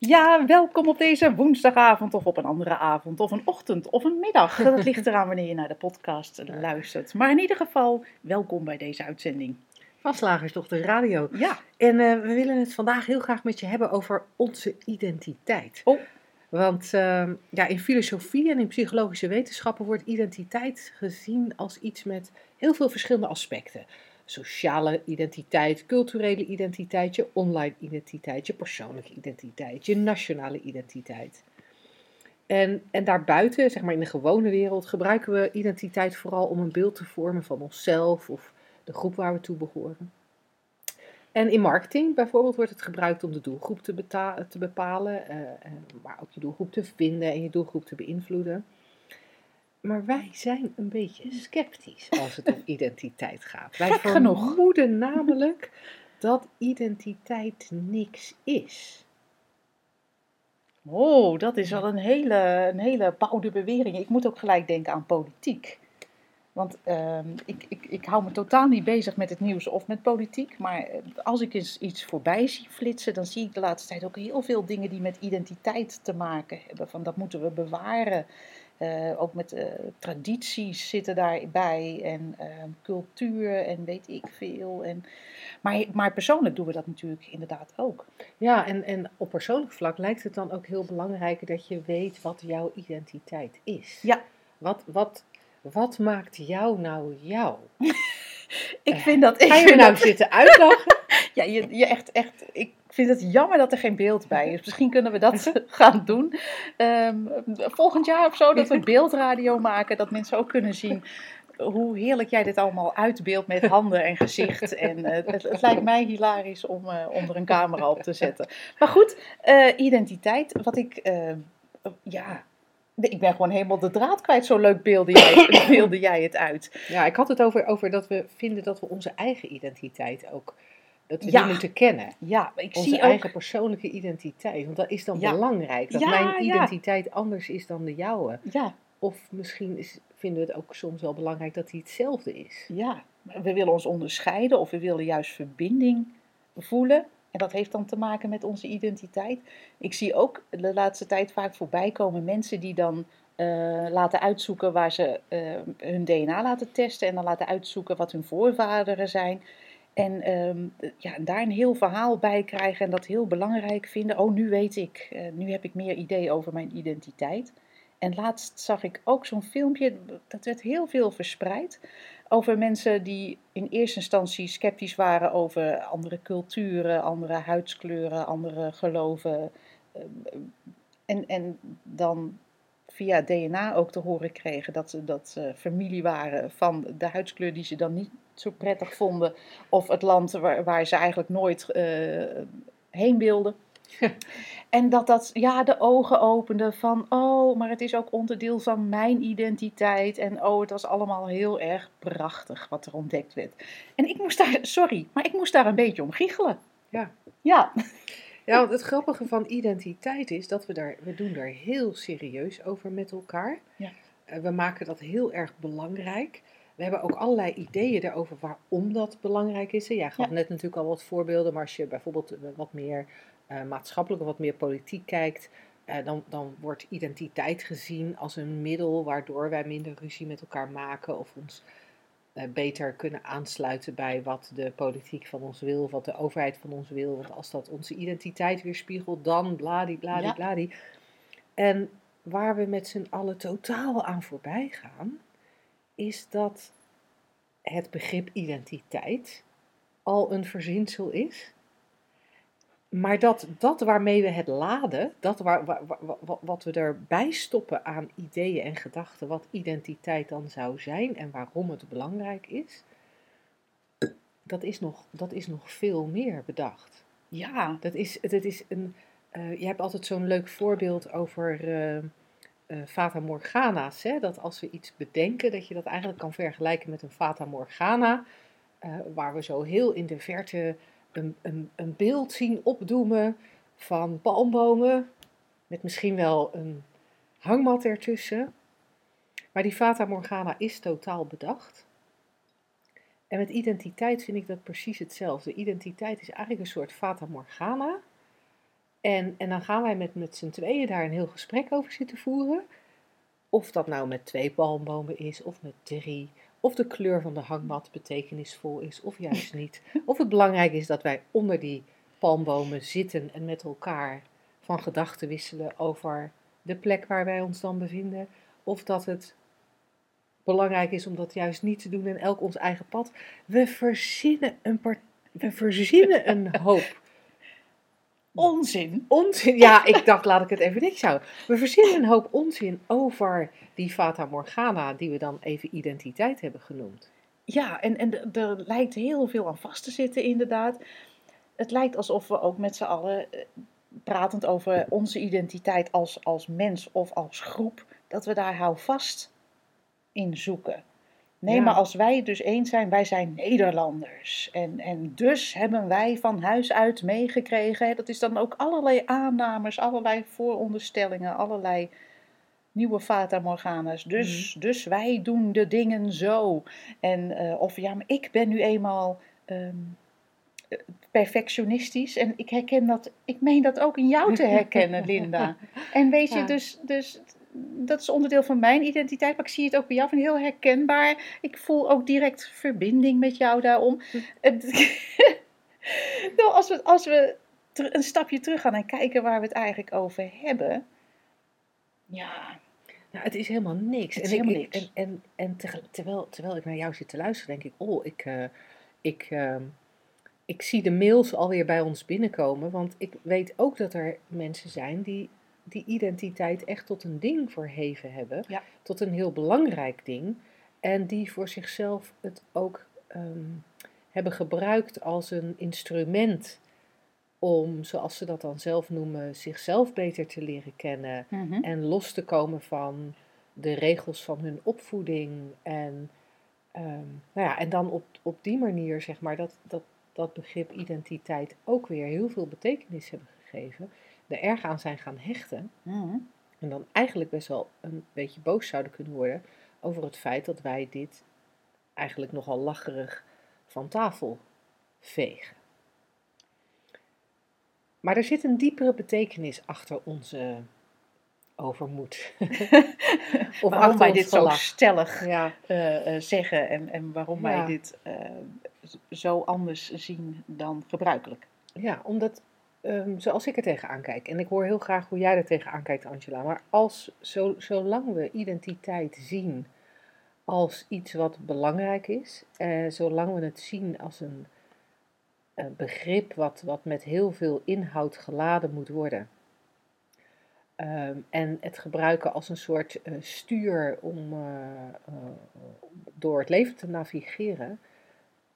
Ja, welkom op deze woensdagavond of op een andere avond of een ochtend of een middag. Dat ligt eraan wanneer je naar de podcast luistert. Maar in ieder geval, welkom bij deze uitzending. Van Slagersdochter Radio. Ja, En eh, we willen het vandaag heel graag met je hebben over onze identiteit. Oh. Want ehm, ja, in filosofie en in psychologische wetenschappen wordt identiteit gezien als iets met heel veel verschillende aspecten. Sociale identiteit, culturele identiteit, je online identiteit, je persoonlijke identiteit, je nationale identiteit. En, en daarbuiten, zeg maar in de gewone wereld, gebruiken we identiteit vooral om een beeld te vormen van onszelf of de groep waar we toe behoren. En in marketing bijvoorbeeld wordt het gebruikt om de doelgroep te, te bepalen, eh, eh, maar ook je doelgroep te vinden en je doelgroep te beïnvloeden. Maar wij zijn een beetje sceptisch als het om identiteit gaat. Wij Gek genoeg. vermoeden namelijk dat identiteit niks is. oh, dat is wel een hele, een hele bouwde bewering. Ik moet ook gelijk denken aan politiek. Want ehm, ik, ik, ik hou me totaal niet bezig met het nieuws of met politiek. Maar eh, als ik eens iets voorbij zie flitsen, dan zie ik de laatste tijd ook heel veel dingen die met identiteit te maken hebben. Van dat moeten we bewaren. Eh, ook met eh, tradities zitten daarbij en ehm, cultuur en weet ik veel. En, maar, maar persoonlijk doen we dat natuurlijk inderdaad ook. Ja, en, en op persoonlijk vlak lijkt het dan ook heel belangrijk dat je weet wat jouw identiteit is. Ja. Wat, wat, wat maakt jou nou jou? Ik vind dat. Ik Ga je nou dat- zitten uitlachen? Ja, je, je echt, echt, ik vind het jammer dat er geen beeld bij is. Misschien kunnen we dat gaan doen. Ehm, volgend jaar of zo, dat we beeldradio maken, dat mensen ook kunnen zien hoe heerlijk jij dit allemaal uitbeeldt met handen en gezicht. En eh, het, het lijkt mij hilarisch om, eh, om er een camera op te zetten. Maar goed, eh, identiteit, wat ik, ja... Ik ben gewoon helemaal de draad kwijt. Zo leuk beelde jij, beelde jij het uit. Ja, ik had het over, over dat we vinden dat we onze eigen identiteit ook, dat we Ja. die moeten kennen. Ja, ik Onze zie eigen ook... persoonlijke identiteit. Want dat is dan Ja. belangrijk. Dat Ja, mijn identiteit anders is dan de jouwe. Ja, Of misschien is, vinden we het ook soms wel belangrijk dat die hetzelfde is. Ja, we willen ons onderscheiden of we willen juist verbinding voelen. En dat heeft dan te maken met onze identiteit. Ik zie ook de laatste tijd vaak voorbij komen mensen die dan eh, laten uitzoeken waar ze eh, hun DNA laten testen. En dan laten uitzoeken wat hun voorvaderen zijn. En ehm, ja, daar een heel verhaal bij krijgen en dat heel belangrijk vinden. Oh, nu weet ik, eh, nu heb ik meer idee over mijn identiteit. En laatst zag ik ook zo'n filmpje, dat werd heel veel verspreid over mensen die in eerste instantie sceptisch waren over andere culturen, andere huidskleuren, andere geloven. eh, En, en dan via DNA ook te horen kregen dat ze, dat familie waren van de huidskleur die ze dan niet zo prettig vonden. Of het land waar, waar ze eigenlijk nooit eh, heen wilden. En dat dat ja, de ogen opende van, oh, maar het is ook onderdeel van mijn identiteit. En oh, het was allemaal heel erg prachtig wat er ontdekt werd. En ik moest daar, sorry, maar ik moest daar een beetje om giechelen. Ja. Ja, Ja, want het grappige van identiteit is dat we daar, we doen daar heel serieus over met elkaar. Ja. Eh, We maken dat heel erg belangrijk. We hebben ook allerlei ideeën daarover waarom dat belangrijk is. Jij gaf Ja. net natuurlijk al wat voorbeelden, maar als je bijvoorbeeld eh, wat meer eh, maatschappelijk of wat meer politiek kijkt, eh, dan, dan wordt identiteit gezien als een middel waardoor wij minder ruzie met elkaar maken of ons beter kunnen aansluiten bij wat de politiek van ons wil, wat de overheid van ons wil. Want als dat onze identiteit weerspiegelt, dan bladi, Ja. bladi. En waar we met z'n allen totaal aan voorbij gaan, is dat het begrip identiteit al een verzinsel is. Maar dat, dat waarmee we het laden, dat waar, waar- waar- wa- wat we erbij stoppen aan ideeën en gedachten, wat identiteit dan zou zijn en waarom het belangrijk is, dat is nog, dat is nog veel meer bedacht. ja, Dat is, dat is een, eh, je hebt altijd zo'n leuk voorbeeld over eh, eh, Fata Morgana's. Hè? Dat als we iets bedenken, dat je dat eigenlijk kan vergelijken met een Fata Morgana. eh, waar we zo heel in de verte een, een, een beeld zien opdoemen van palmbomen, met misschien wel een hangmat ertussen. Maar die Fata Morgana is totaal bedacht. En met identiteit vind ik dat precies hetzelfde. Identiteit is eigenlijk een soort Fata Morgana. En, en dan gaan wij met, met z'n tweeën daar een heel gesprek over zitten voeren. Of dat nou met twee palmbomen is, of met drie. Of de kleur van de hangmat betekenisvol is, of juist niet. Of het belangrijk is dat wij onder die palmbomen zitten en met elkaar van gedachten wisselen over de plek waar wij ons dan bevinden. Of dat het belangrijk is om dat juist niet te doen en elk ons eigen pad. We verzinnen een, part, we verzinnen een hoop Onzin. onzin. Ja, ik dacht, laat ik het even niks houden. We verzinnen een hoop onzin over die Fata Morgana, die we dan even identiteit hebben genoemd. Ja, en, en er- lijkt heel veel aan vast te zitten, inderdaad. Het lijkt alsof we ook met z'n allen, eh, pratend over onze identiteit als, als mens of als groep, dat we daar houvast in zoeken. Nee, Ja. maar als wij dus eens zijn, wij zijn Nederlanders. En, en dus hebben wij van huis uit meegekregen. Dat is dan ook allerlei aannames, allerlei vooronderstellingen, allerlei nieuwe Fata Morgana's. Dus, dus wij doen de dingen zo. En, eh, of ja, maar ik ben nu eenmaal ehm, eh, perfectionistisch. En ik herken dat, ik meen dat ook in jou te herkennen, Linda. En weet je, Ja. dus, dus dat is onderdeel van mijn identiteit, maar ik zie het ook bij jou van heel herkenbaar. Ik voel ook direct verbinding met jou daarom. Nou, als we, als we een stapje terug gaan en kijken waar we het eigenlijk over hebben. Ja, Nou, het is helemaal niks. Het is en helemaal ik- niks. En, en, en terwijl, terwijl ik naar jou zit te luisteren, denk ik, oh, ik, eh, ik, ehm, ik zie de mails alweer bij ons binnenkomen. Want ik weet ook dat er mensen zijn die die identiteit echt tot een ding verheven hebben. Ja. Tot een heel belangrijk ding. En die voor zichzelf het ook ehm, hebben gebruikt als een instrument om, zoals ze dat dan zelf noemen, zichzelf beter te leren kennen mhm. en los te komen van de regels van hun opvoeding. En, ehm, nou ja, en dan op, op die manier, zeg maar, dat, dat, dat begrip identiteit ook weer heel veel betekenis hebben gegeven. Er erg aan zijn gaan hechten. Mhm. En dan eigenlijk best wel een beetje boos zouden kunnen worden over het feit dat wij dit eigenlijk nogal lacherig van tafel vegen. Maar er zit een diepere betekenis achter onze overmoed. of waarom wij dit zo stellig Ja, eh, eh, zeggen en, en waarom wij dit eh, zo anders zien dan gebruikelijk. ja, omdat ehm, zoals ik er tegenaan kijk, en ik hoor heel graag hoe jij er tegenaan kijkt, Angela, maar als, zo, zolang we identiteit zien als iets wat belangrijk is, eh, zolang we het zien als een begrip wat, wat met heel veel inhoud geladen moet worden, ehm, en het gebruiken als een soort eh, stuur om eh, eh, door het leven te navigeren,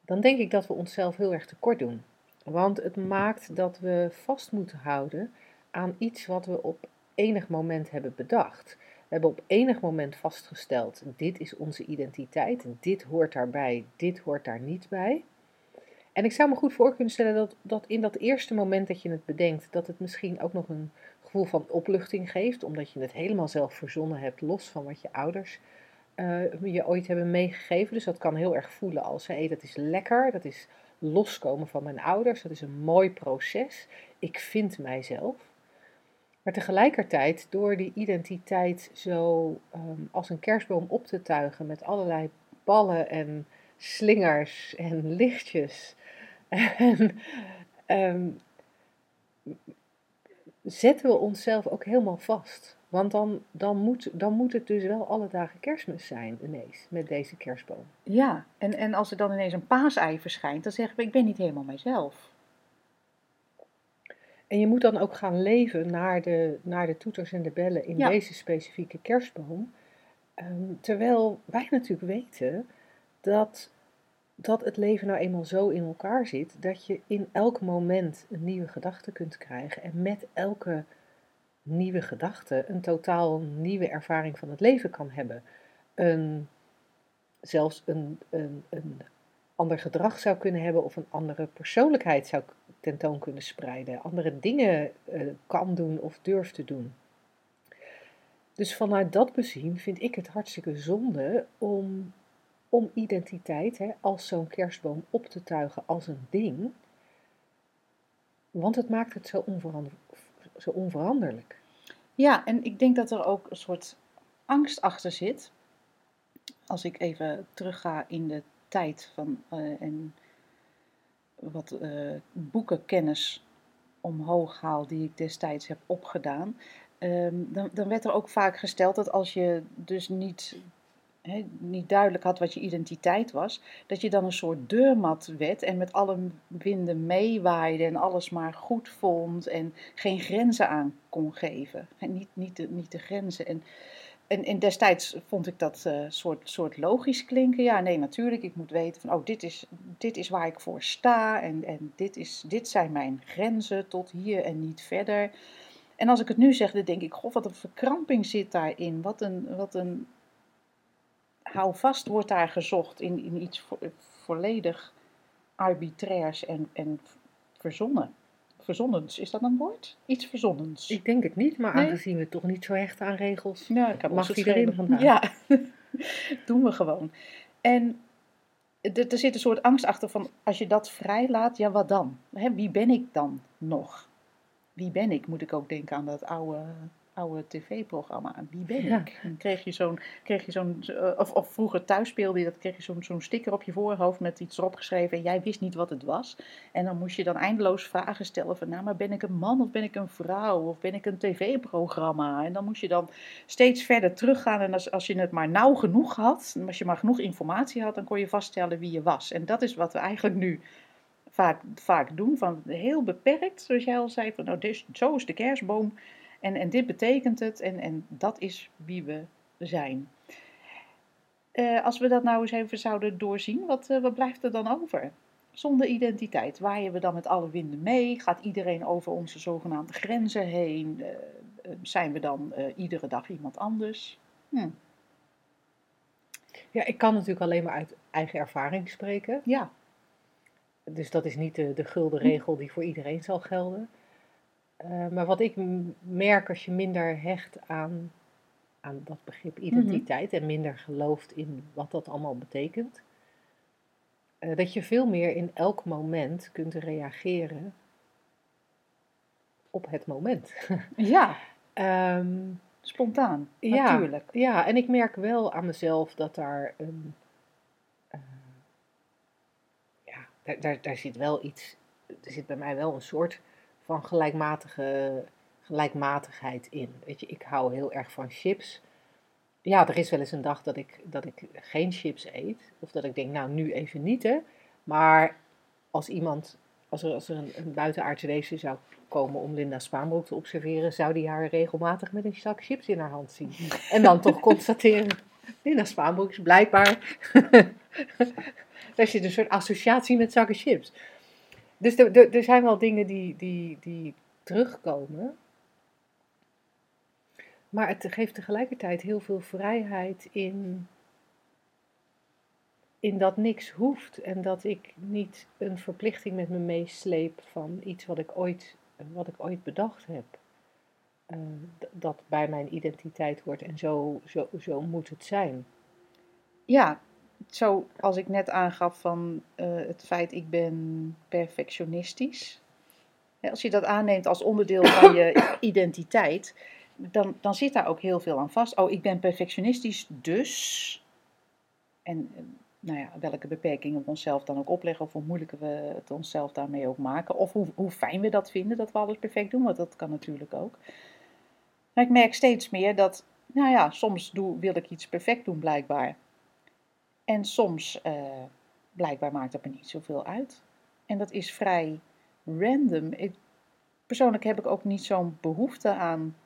dan denk ik dat we onszelf heel erg tekort doen. Want het maakt dat we vast moeten houden aan iets wat we op enig moment hebben bedacht. We hebben op enig moment vastgesteld, dit is onze identiteit, dit hoort daarbij, dit hoort daar niet bij. En ik zou me goed voor kunnen stellen dat, dat in dat eerste moment dat je het bedenkt, dat het misschien ook nog een gevoel van opluchting geeft, omdat je het helemaal zelf verzonnen hebt, los van wat je ouders eh, je ooit hebben meegegeven. Dus dat kan heel erg voelen als, hé, dat is lekker, dat is loskomen van mijn ouders, dat is een mooi proces. Ik vind mijzelf. Maar tegelijkertijd, door die identiteit zo ehm, als een kerstboom op te tuigen met allerlei ballen en slingers en lichtjes, en, ehm, zetten we onszelf ook helemaal vast. Want dan, dan, moet, dan moet het dus wel alle dagen kerstmis zijn ineens, met deze kerstboom. Ja, en, en als er dan ineens een paasei verschijnt, dan zeggen we, ik ben niet helemaal mijzelf. En je moet dan ook gaan leven naar de, naar de toeters en de bellen in Ja. deze specifieke kerstboom. Ehm, terwijl wij natuurlijk weten dat, dat het leven nou eenmaal zo in elkaar zit dat je in elk moment een nieuwe gedachte kunt krijgen. En met elke nieuwe gedachte een totaal nieuwe ervaring van het leven kan hebben. Een, zelfs een, een, een ander gedrag zou kunnen hebben of een andere persoonlijkheid zou tentoon kunnen spreiden, andere dingen uh, kan doen of durft te doen. Dus vanuit dat bezien vind ik het hartstikke zonde om, om identiteit hè, als zo'n kerstboom op te tuigen als een ding, want het maakt het zo, zo onveranderlijk. Ja, en ik denk dat er ook een soort angst achter zit. Als ik even terugga in de tijd van, uh, en wat uh, boekenkennis omhoog haal die ik destijds heb opgedaan, um, dan, dan werd er ook vaak gesteld dat als je dus niet niet duidelijk had wat je identiteit was, dat je dan een soort deurmat werd en met alle winden meewaaide en alles maar goed vond en geen grenzen aan kon geven. En niet, niet, de, niet de grenzen. En, en, destijds vond ik dat uh, soort, soort logisch klinken. Ja, nee, natuurlijk, ik moet weten van, oh, dit is, dit is waar ik voor sta en, en dit, is, dit zijn mijn grenzen tot hier en niet verder. En als ik het nu zeg, dan denk ik, goh, wat een verkramping zit daarin. Wat een, wat een hou vast wordt daar gezocht in, in iets volledig arbitrairs en, en verzonnen. Verzonnens, is dat een woord? Iets verzonnens. Ik denk het niet, maar aangezien we toch niet zo hechten aan regels, ik mag iedereen vandaan. Ja, doen we gewoon. En er zit een soort angst achter van, als je dat vrijlaat, ja wat dan? wie ben ik dan nog? Wie ben ik? Moet ik ook denken aan dat oude oude tv-programma. Wie ben ik? Dan kreeg je zo'n, kreeg je zo'n eh, of, of vroeger thuis speelde je, dat kreeg je zo'n, zo'n sticker op je voorhoofd met iets erop geschreven en jij wist niet wat het was. En dan moest je dan eindeloos vragen stellen van, nou, maar ben ik een man of ben ik een vrouw of ben ik een tv-programma? En dan moest je dan steeds verder teruggaan en als, als je het maar nauw genoeg had, als je maar genoeg informatie had, dan kon je vaststellen wie je was. En dat is wat we eigenlijk nu vaak, vaak doen, van heel beperkt, zoals jij al zei, van, nou, dit, zo is de kerstboom. En, en dit betekent het en, en dat is wie we zijn. Uh, als we dat nou eens even zouden doorzien, wat, uh, wat blijft er dan over? Zonder identiteit, waaien we dan met alle winden mee? Gaat iedereen over onze zogenaamde grenzen heen? Uh, zijn we dan iedere dag iemand anders? Hm. Ja, ik kan natuurlijk alleen maar uit eigen ervaring spreken. Ja. Dus dat is niet de, de gulden regel die voor iedereen zal gelden. Eh, maar wat ik merk als je minder hecht aan, aan dat begrip mhm. identiteit en minder gelooft in wat dat allemaal betekent, uh, dat je veel meer in elk moment kunt reageren op het moment. ja. um, Spontaan, ja, natuurlijk. Ja, en ik merk wel aan mezelf dat daar een. Uh, ja, daar, daar, daar zit wel iets. Er zit bij mij wel een soort van gelijkmatige, gelijkmatigheid in. Weet je, ik hou heel erg van chips. Ja, er is wel eens een dag dat ik, dat ik geen chips eet. Of dat ik denk, nou, nu even niet, hè. Maar als iemand, als er, als er een, een buitenaardse wezen zou komen om Linda Spaanbroek te observeren, zou die haar regelmatig met een zak chips in haar hand zien. En dan toch constateren, Linda Spaanbroek is blijkbaar... Daar zit een soort associatie met zakken chips. Dus er, zijn wel dingen die, die, die terugkomen. Maar het geeft tegelijkertijd heel veel vrijheid in, in dat niks hoeft en dat ik niet een verplichting met me meesleep van iets wat ik ooit, wat ik ooit bedacht heb. Uh, dat bij mijn identiteit hoort en zo, zo, zo moet het zijn. Ja, zo als ik net aangaf van uh, het feit ik ben perfectionistisch. Als je dat aanneemt als onderdeel van je identiteit, dan, dan zit daar ook heel veel aan vast. Oh, ik ben perfectionistisch, dus. En eh, nou ja, welke beperkingen we onszelf dan ook opleggen, of hoe moeilijker we het onszelf daarmee ook maken. Of hoe, hoe fijn we dat vinden dat we alles perfect doen, want dat kan natuurlijk ook. Maar ik merk steeds meer dat, nou ja, soms doe, wil ik iets perfect doen, blijkbaar. En soms, uh, blijkbaar maakt dat me niet zoveel uit. En dat is vrij random. Ik, persoonlijk heb ik ook niet zo'n behoefte aan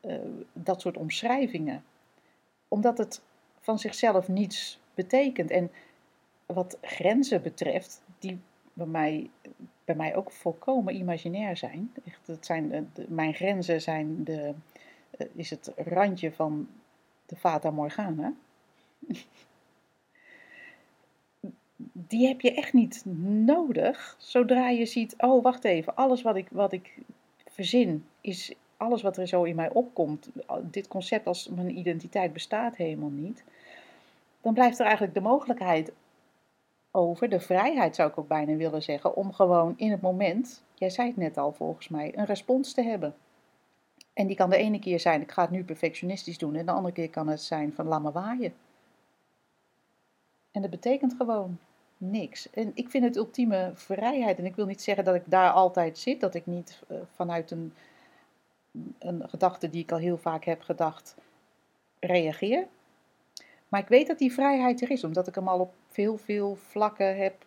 uh, dat soort omschrijvingen. Omdat het van zichzelf niets betekent. En wat grenzen betreft, die bij mij, bij mij ook volkomen imaginair zijn. Echt, het zijn mijn grenzen zijn de, uh, is het randje van de Fata Morgana die heb je echt niet nodig. Zodra je ziet, oh wacht even, alles wat ik, wat ik verzin is alles wat er zo in mij opkomt. Dit concept als mijn identiteit bestaat helemaal niet. Dan blijft er eigenlijk de mogelijkheid over, de vrijheid zou ik ook bijna willen zeggen, om gewoon in het moment, jij zei het net al volgens mij, een respons te hebben. En die kan de ene keer zijn, ik ga het nu perfectionistisch doen, en de andere keer kan het zijn van laat me waaien. En dat betekent gewoon niks. En ik vind het ultieme vrijheid. En ik wil niet zeggen dat ik daar altijd zit, dat ik niet uh, vanuit een, een gedachte die ik al heel vaak heb gedacht, reageer. Maar ik weet dat die vrijheid er is, omdat ik hem al op veel, veel vlakken heb,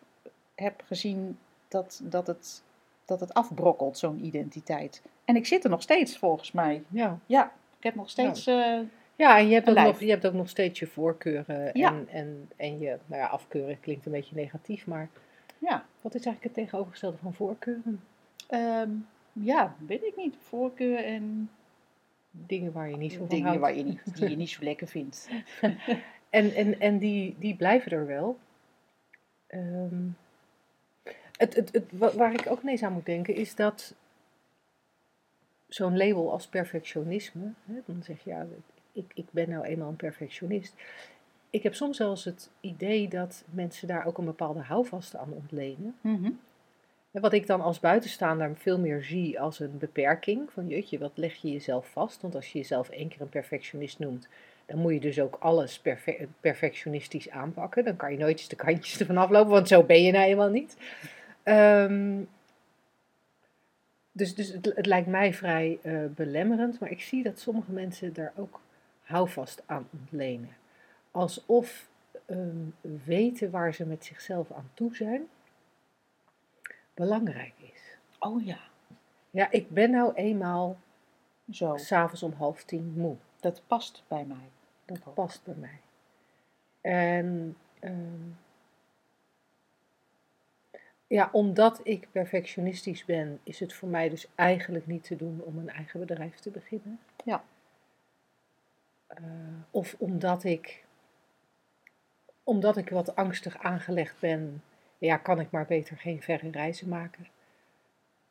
heb gezien dat, dat, het, dat het afbrokkelt, zo'n identiteit. En ik zit er nog steeds, volgens mij. Ja. Ja, ik heb nog steeds... Ja. Uh, ja, en je hebt, ook nog, je hebt ook nog steeds je voorkeuren. Ja. En, en, en je, nou ja, afkeuren klinkt een beetje negatief, maar ja. wat is eigenlijk het tegenovergestelde van voorkeuren? Um, ja, weet ik niet. Voorkeur en... Dingen waar je niet zo van Dingen houdt. waar je niet, die je niet zo lekker vindt. en en, en die, die blijven er wel. Um, het, het, het, waar ik ook ineens aan moet denken is dat zo'n label als perfectionisme, hè, dan zeg je ja, ik, ik ben nou eenmaal een perfectionist. Ik heb soms zelfs het idee dat mensen daar ook een bepaalde houvast aan ontlenen. Mm -hmm. Wat ik dan als buitenstaander veel meer zie als een beperking. Van jeetje, wat leg je jezelf vast? Want als je jezelf één keer een perfectionist noemt, dan moet je dus ook alles perfe perfectionistisch aanpakken. Dan kan je nooit eens de kantjes ervan aflopen, want zo ben je nou eenmaal niet. Um, dus dus het, het, lijkt mij vrij uh, belemmerend, maar ik zie dat sommige mensen daar ook houvast aan ontlenen. Alsof um, weten waar ze met zichzelf aan toe zijn belangrijk is. Oh ja. Ja, ik ben nou eenmaal Zo. s'avonds om half tien moe. Dat past bij mij. Dat oh. past bij mij. En um, ja, omdat ik perfectionistisch ben, is het voor mij dus eigenlijk niet te doen om een eigen bedrijf te beginnen. Ja. Of omdat ik, omdat ik wat angstig aangelegd ben, ja, kan ik maar beter geen verre reizen maken.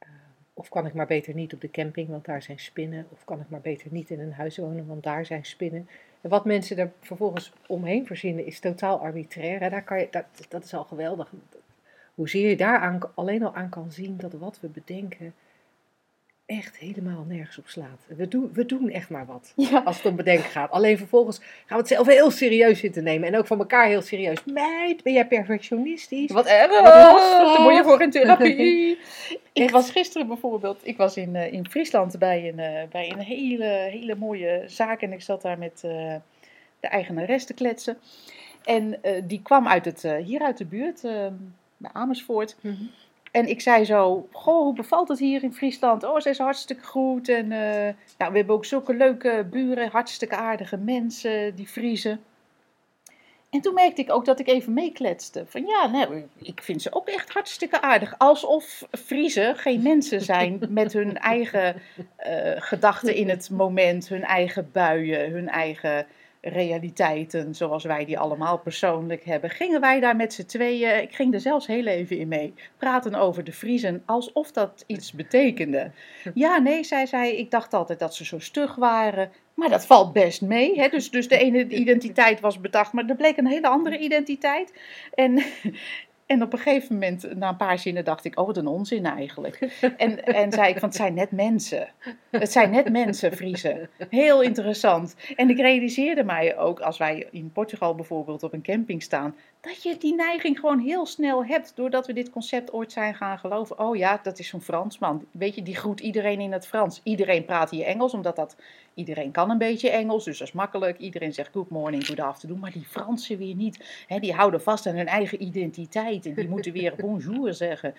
Uh, of kan ik maar beter niet op de camping, want daar zijn spinnen. Of kan ik maar beter niet in een huis wonen, want daar zijn spinnen. En wat mensen er vervolgens omheen verzinnen is totaal arbitrair. Daar kan je, dat, dat is al geweldig. Hoezeer je daar alleen al aan kan zien dat wat we bedenken echt helemaal nergens op slaat. We doen, we doen echt maar wat ja. als het om bedenken gaat. Alleen vervolgens gaan we het zelf heel serieus zitten nemen. En ook van elkaar heel serieus. Meid, ben jij perfectionistisch? Wat erg! Wat lastig, dan moet je voor een therapie. ik was gisteren bijvoorbeeld, ik was in, uh, in Friesland bij een, uh, bij een hele, hele mooie zaak. En ik zat daar met uh, de eigenares te kletsen. En die kwam uit het, hier uit de buurt, bij Amersfoort. Mm -hmm. En ik zei zo, goh, hoe bevalt het hier in Friesland? Oh, ze is hartstikke goed. En uh, nou, we hebben ook zulke leuke buren, hartstikke aardige mensen, die Friesen. En toen merkte ik ook dat ik even meekletste. Van ja, nee, ik vind ze ook echt hartstikke aardig. Alsof Friesen geen mensen zijn met hun eigen uh, gedachten in het moment, hun eigen buien, hun eigen realiteiten zoals wij die allemaal persoonlijk hebben, gingen wij daar met z'n tweeën, ik ging er zelfs heel even in mee, praten over de Friesen alsof dat iets betekende. Ja, nee, zei zij, ik dacht altijd dat ze zo stug waren, maar dat valt best mee. Hè? Dus, dus de ene identiteit was bedacht, maar er bleek een hele andere identiteit. En, en op een gegeven moment, na een paar zinnen, dacht ik, oh wat een onzin eigenlijk. En, en zei ik, van het zijn net mensen. Het zijn net mensen, Friesen. Heel interessant. En ik realiseerde mij ook, als wij in Portugal bijvoorbeeld op een camping staan, dat je die neiging gewoon heel snel hebt, doordat we dit concept ooit zijn gaan geloven. Oh ja, dat is zo'n Fransman. Weet je, die groet iedereen in het Frans. Iedereen praat hier Engels, omdat dat, iedereen kan een beetje Engels, dus dat is makkelijk. Iedereen zegt good morning, good afternoon, maar die Fransen weer niet. He, die houden vast aan hun eigen identiteit en die moeten weer bonjour zeggen.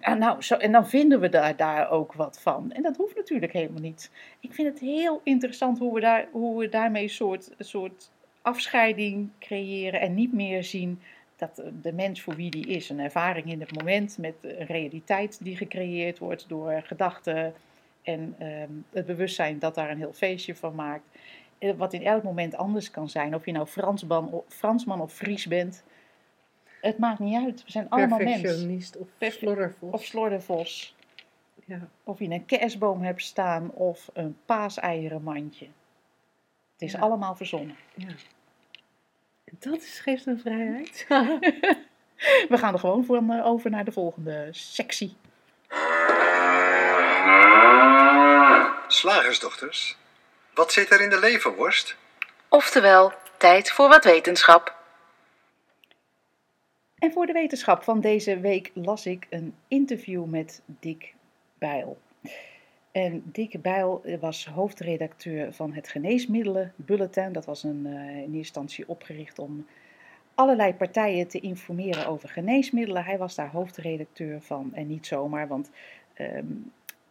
En, nou, zo, en dan vinden we daar, daar ook wat van. En dat hoeft natuurlijk helemaal niet. Ik vind het heel interessant hoe we, daar, hoe we daarmee een soort, soort afscheiding creëren en niet meer zien dat de mens voor wie die is, een ervaring in het moment met een realiteit die gecreëerd wordt door gedachten en um, het bewustzijn dat daar een heel feestje van maakt. Wat in elk moment anders kan zijn, of je nou Fransman of, Fransman of Fries bent. Het maakt niet uit. We zijn allemaal mensen. Perfectionist of. Of slordervos. Ja. Of je een kerstboom hebt staan of een paaseierenmandje. Het is Ja. allemaal verzonnen. ja. Dat is, geeft een vrijheid. We gaan er gewoon voor eh, over naar de volgende sectie. Slagersdochters, wat zit er in de leverworst? Oftewel, tijd voor wat wetenschap. En voor de wetenschap van deze week las ik een interview met Dick Bijl. En Dick Bijl was hoofdredacteur van het Geneesmiddelenbulletin. Dat was een, eh, in eerste instantie opgericht om allerlei partijen te informeren over geneesmiddelen. Hij was daar hoofdredacteur van en niet zomaar, want ehm,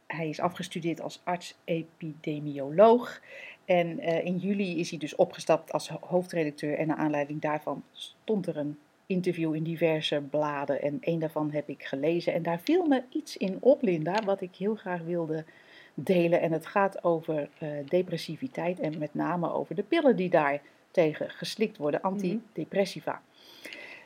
hij is afgestudeerd als arts-epidemioloog. En eh, in juli is hij dus opgestapt als ho- hoofdredacteur en naar aanleiding daarvan stond er een interview in diverse bladen en één daarvan heb ik gelezen. En daar viel me iets in op, Linda, wat ik heel graag wilde delen. En het gaat over eh, depressiviteit en met name over de pillen die daar tegen geslikt worden, antidepressiva.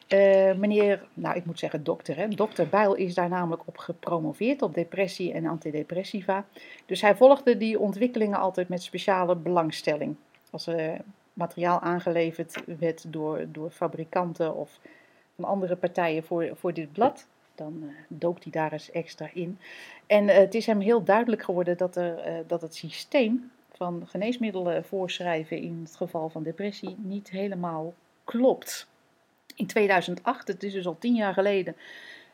Eh, meneer, nou ik moet zeggen dokter, hè. dokter Bijl is daar namelijk op gepromoveerd op depressie en antidepressiva. Dus hij volgde die ontwikkelingen altijd met speciale belangstelling. Als er materiaal aangeleverd werd door, door fabrikanten of van andere partijen voor, voor dit blad, dan eh, dook hij daar eens extra in. En eh, het is hem heel duidelijk geworden dat, er, eh, dat het systeem van geneesmiddelen voorschrijven in het geval van depressie niet helemaal klopt. In 2008, het is dus al tien jaar geleden,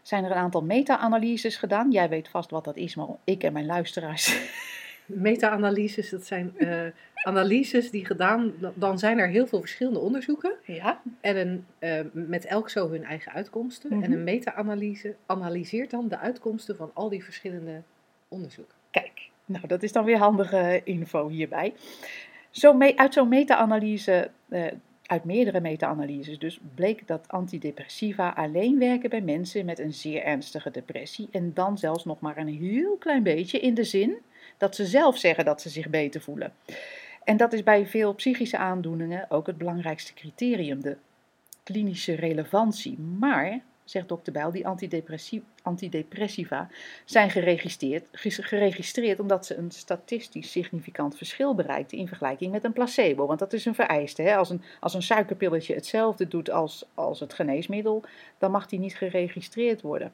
zijn er een aantal meta-analyses gedaan. Jij weet vast wat dat is, maar ik en mijn luisteraars Meta-analyses, dat zijn eh, analyses die gedaan, dan zijn er heel veel verschillende onderzoeken. Ja, En een, eh, met elk zo hun eigen uitkomsten. Mhm. En een meta-analyse analyseert dan de uitkomsten van al die verschillende onderzoeken. kijk. Nou, dat is dan weer handige info hierbij. Zo uit zo'n meta-analyse, eh, uit meerdere meta-analyses dus, bleek dat antidepressiva alleen werken bij mensen met een zeer ernstige depressie. En dan zelfs nog maar een heel klein beetje in de zin dat ze zelf zeggen dat ze zich beter voelen. En dat is bij veel psychische aandoeningen ook het belangrijkste criterium, de klinische relevantie. Maar, zegt dokter Bijl, die antidepressi- antidepressiva zijn geregistreerd, geregistreerd omdat ze een statistisch significant verschil bereikten in vergelijking met een placebo. Want dat is een vereiste. Hè? Als, een, als een suikerpilletje hetzelfde doet als, als het geneesmiddel, dan mag die niet geregistreerd worden.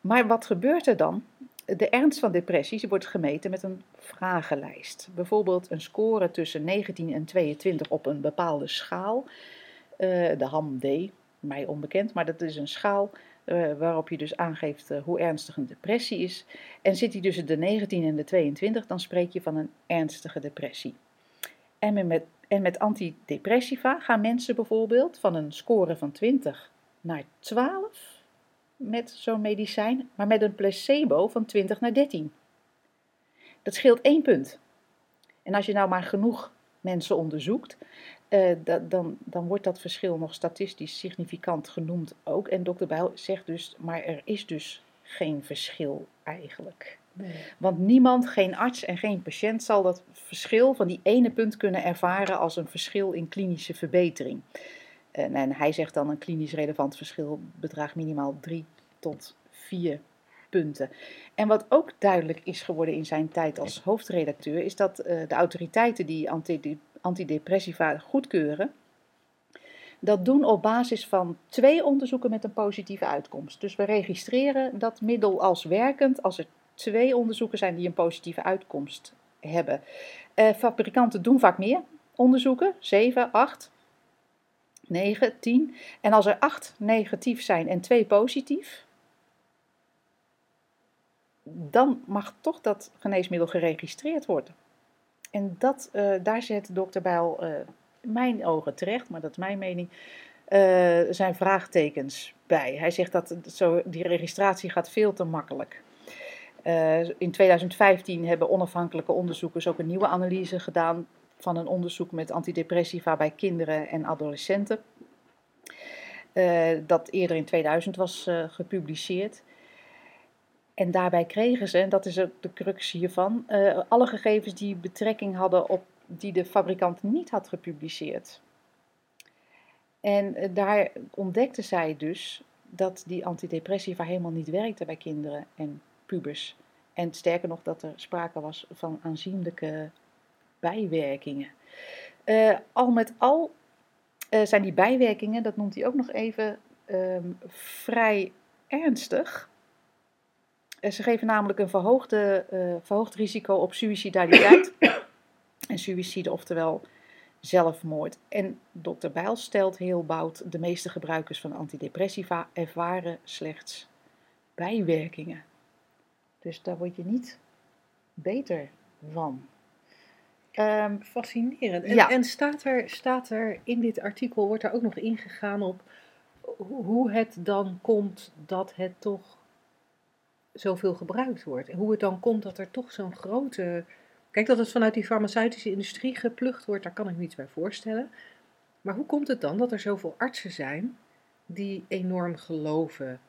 Maar wat gebeurt er dan? De ernst van depressies wordt gemeten met een vragenlijst. Bijvoorbeeld een score tussen 19 en 22 op een bepaalde schaal. Eh, de HAM-D, mij onbekend, maar dat is een schaal eh, waarop je dus aangeeft eh, hoe ernstig een depressie is. En zit die tussen de 19 en de 22, dan spreek je van een ernstige depressie. En met- en met antidepressiva gaan mensen bijvoorbeeld van een score van 20 naar 12 met zo'n medicijn, maar met een placebo van 20 naar 13. Dat scheelt één punt. En als je nou maar genoeg mensen onderzoekt, eh, da- dan, dan wordt dat verschil nog statistisch significant genoemd ook. En dokter Bijl zegt dus, maar er is dus geen verschil eigenlijk. Want niemand, geen arts en geen patiënt zal dat verschil van die ene punt kunnen ervaren als een verschil in klinische verbetering. En, en hij zegt dan een klinisch relevant verschil bedraagt minimaal drie tot vier punten. En wat ook duidelijk is geworden in zijn tijd als hoofdredacteur, is dat eh, de autoriteiten die antide- antidepressiva goedkeuren, dat doen op basis van twee onderzoeken met een positieve uitkomst. Dus we registreren dat middel als werkend als er twee onderzoeken zijn die een positieve uitkomst hebben. Eh, fabrikanten doen vaak meer onderzoeken, 7, 8, 9, 10. En als er 8 negatief zijn en 2 positief, dan mag toch dat geneesmiddel geregistreerd worden. En dat, eh, daar zet dokter Bijl in mijn ogen terecht, maar dat is mijn mening, eh, zijn vraagtekens bij. Hij zegt dat zo, die registratie gaat veel te makkelijk. In 2015 hebben onafhankelijke onderzoekers ook een nieuwe analyse gedaan van een onderzoek met antidepressiva bij kinderen en adolescenten. Dat eerder in 2000 was gepubliceerd. En daarbij kregen ze, en dat is de crux hiervan, eh, alle gegevens die betrekking hadden op die de fabrikant niet had gepubliceerd. En eh, daar ontdekte zij dus dat die antidepressiva helemaal niet werkten bij kinderen en pubers. En sterker nog, dat er sprake was van aanzienlijke bijwerkingen. Eh, al met al zijn die bijwerkingen, dat noemt hij ook nog even, ehm, vrij ernstig. Eh, ze geven namelijk een verhoogde, eh, verhoogd risico op suicidaliteit en suïcide, oftewel zelfmoord. En dokter Bijl stelt heel bout, de meeste gebruikers van antidepressiva ervaren slechts bijwerkingen. Dus daar word je niet beter van. Ehm, Fascinerend. En, Ja. en staat, er, staat er in dit artikel, wordt er ook nog ingegaan op ho- hoe het dan komt dat het toch zoveel gebruikt wordt. En hoe het dan komt dat er toch zo'n grote... Kijk, dat het vanuit die farmaceutische industrie geplukt wordt, daar kan ik me iets bij voorstellen. Maar hoe komt het dan dat er zoveel artsen zijn die enorm geloven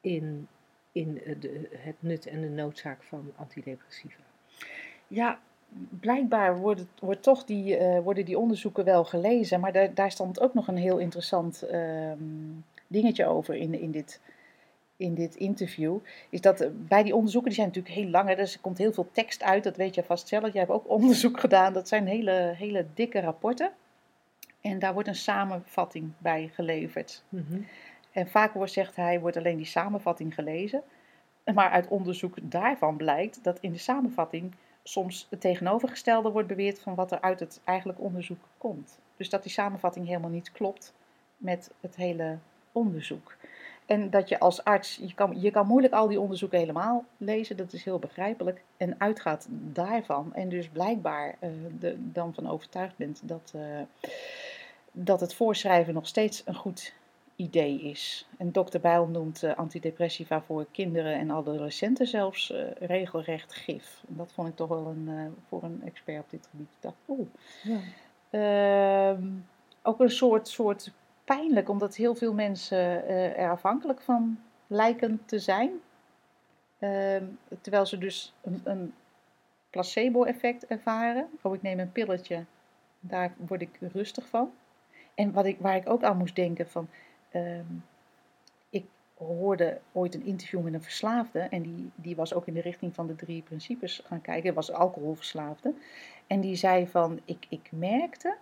in, in de, het nut en de noodzaak van antidepressiva? Ja, blijkbaar wordt, wordt toch die, eh, worden die onderzoeken wel gelezen, maar daar, daar stond ook nog een heel interessant ehm, dingetje over in, in, dit, in dit interview. Is dat eh, bij die onderzoeken, die zijn natuurlijk heel lang, hè, dus er komt heel veel tekst uit, dat weet je vast zelf. Jij hebt ook onderzoek gedaan, dat zijn hele, hele dikke rapporten. En daar wordt een samenvatting bij geleverd. Mhm. En vaak wordt, zegt hij, wordt alleen die samenvatting gelezen. Maar uit onderzoek daarvan blijkt dat in de samenvatting soms het tegenovergestelde wordt beweerd van wat er uit het eigenlijk onderzoek komt. Dus dat die samenvatting helemaal niet klopt met het hele onderzoek. En dat je als arts, je kan, je kan moeilijk al die onderzoeken helemaal lezen, dat is heel begrijpelijk. En uitgaat daarvan en dus blijkbaar eh, de, dan van overtuigd bent dat, eh, dat het voorschrijven nog steeds een goed idee is. En dokter Bijl noemt eh, antidepressiva voor kinderen en adolescenten zelfs regelrecht gif. En dat vond ik toch wel een, voor een expert op dit gebied. Ik dacht, oeh. Ja. Ehm, ook een soort, soort pijnlijk, omdat heel veel mensen eh, er afhankelijk van lijken te zijn. Ehm, terwijl ze dus een, een placebo-effect ervaren. Oh, ik neem een pilletje, daar word ik rustig van. En wat ik, waar ik ook aan moest denken van... ehm, ik hoorde ooit een interview met een verslaafde. En die, die was ook in de richting van de drie principes gaan kijken. Was alcoholverslaafde. En die zei van, ik, ik merkte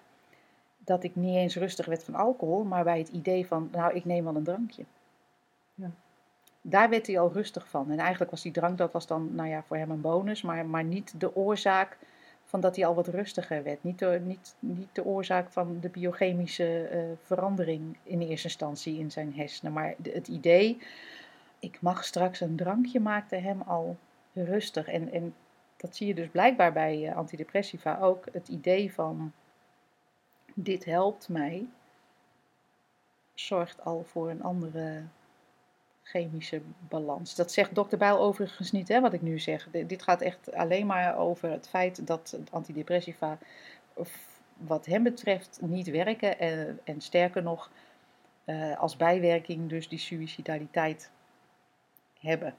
dat ik niet eens rustig werd van alcohol. Maar bij het idee van, nou, ik neem wel een drankje. Ja. Daar werd hij al rustig van. En eigenlijk was die drank, dat was dan, nou ja, voor hem een bonus. Maar, maar niet de oorzaak van dat hij al wat rustiger werd. Niet de, niet, niet de oorzaak van de biochemische eh, verandering in eerste instantie in zijn hersenen. Maar de- het idee, ik mag straks een drankje, maakte hem al rustig. En, en dat zie je dus blijkbaar bij eh, antidepressiva ook. Het idee van, dit helpt mij, zorgt al voor een andere chemische balans. Dat zegt dokter Bijl overigens niet, hè, wat ik nu zeg. Dit gaat echt alleen maar over het feit dat antidepressiva, wat hem betreft, niet werken. En, en sterker nog, eh, als bijwerking dus die suicidaliteit hebben.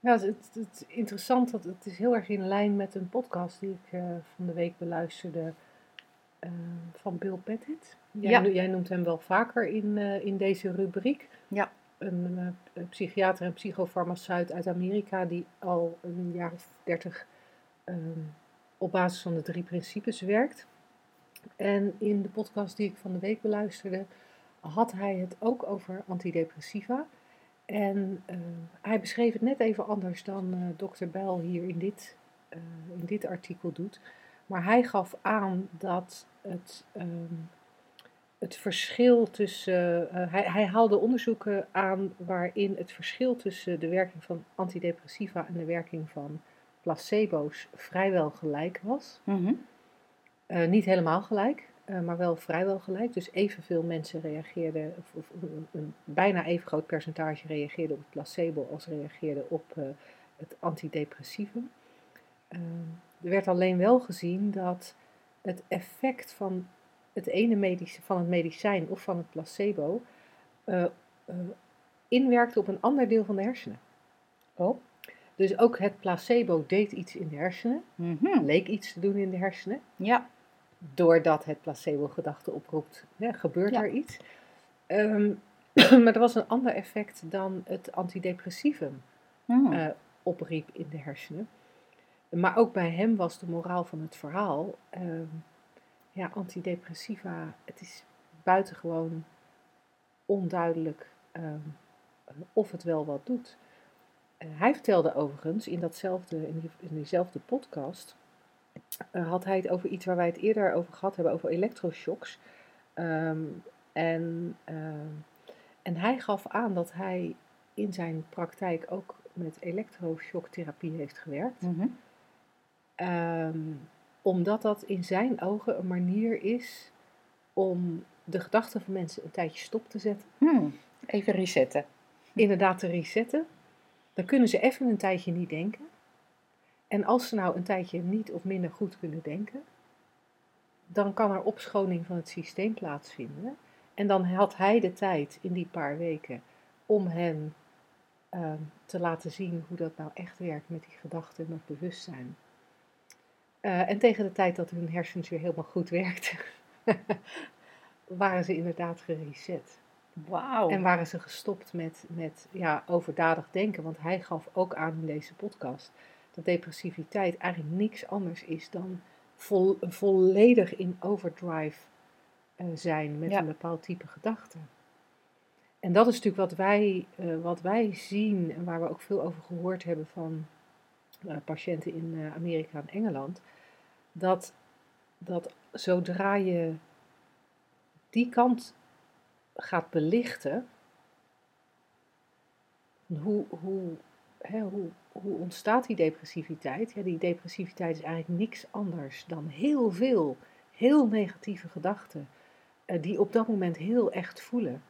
Ja, het, het, het is interessant, dat het is heel erg in lijn met een podcast die ik eh, van de week beluisterde eh, van Bill Pettit. Jij, Ja. jij noemt hem wel vaker in, eh, in deze rubriek. Ja. Een, eh, een psychiater en psychofarmaceut uit Amerika die al een jaar of dertig ehm, op basis van de drie principes werkt. En in de podcast die ik van de week beluisterde, had hij het ook over antidepressiva. En hij beschreef het net even anders dan eh dokter Bell hier in dit, in dit artikel doet. Maar hij gaf aan dat het, ehm, het verschil tussen. eh, hij, hij haalde onderzoeken aan waarin het verschil tussen de werking van antidepressiva en de werking van placebo's vrijwel gelijk was. Eh, niet helemaal gelijk, eh, maar wel vrijwel gelijk. Dus evenveel mensen reageerden, of, of een, een bijna even groot percentage reageerde op het placebo als reageerde op het antidepressieve. Er werd alleen wel gezien dat het effect van het ene medici- van het medicijn of van het placebo eh, inwerkte op een ander deel van de hersenen. Oh. Dus ook het placebo deed iets in de hersenen, Mhm. leek iets te doen in de hersenen. Ja. doordat het placebo-gedachte oproept, hè, gebeurt Ja. er iets. Ehm, maar er was een ander effect dan het antidepressivum eh, opriep in de hersenen. Maar ook bij hem was de moraal van het verhaal, ehm, ja, antidepressiva, het is buitengewoon onduidelijk ehm, of het wel wat doet. Eh, hij vertelde overigens in, datzelfde, in, die, in diezelfde podcast, eh, had hij het over iets waar wij het eerder over gehad hebben, over elektroshocks. Ehm, en, en hij gaf aan dat hij in zijn praktijk ook met elektroshocktherapie heeft gewerkt. Mhm. Ehm, omdat dat in zijn ogen een manier is om de gedachten van mensen een tijdje stop te zetten. Hmm. Even resetten. Inderdaad te resetten. Dan kunnen ze even een tijdje niet denken. En als ze nou een tijdje niet of minder goed kunnen denken, dan kan er opschoning van het systeem plaatsvinden. En dan had hij de tijd in die paar weken om hen ehm, te laten zien hoe dat nou echt werkt met die gedachten en het bewustzijn. Eh, en tegen de tijd dat hun hersens weer helemaal goed werkten, waren ze inderdaad gereset. Wauw. En waren ze gestopt met, met ja, overdadig denken. Want hij gaf ook aan in deze podcast dat depressiviteit eigenlijk niks anders is dan vol, volledig in overdrive eh, zijn met Ja. een bepaald type gedachte. En dat is natuurlijk wat wij, eh, wat wij zien en waar we ook veel over gehoord hebben van patiënten in eh, Amerika en Engeland. Dat, dat zodra je die kant gaat belichten, hoe, hoe, hoe, hoe ontstaat die depressiviteit? Ja, die depressiviteit is eigenlijk niks anders dan heel veel, heel negatieve gedachten, eh, die op dat moment heel echt voelen.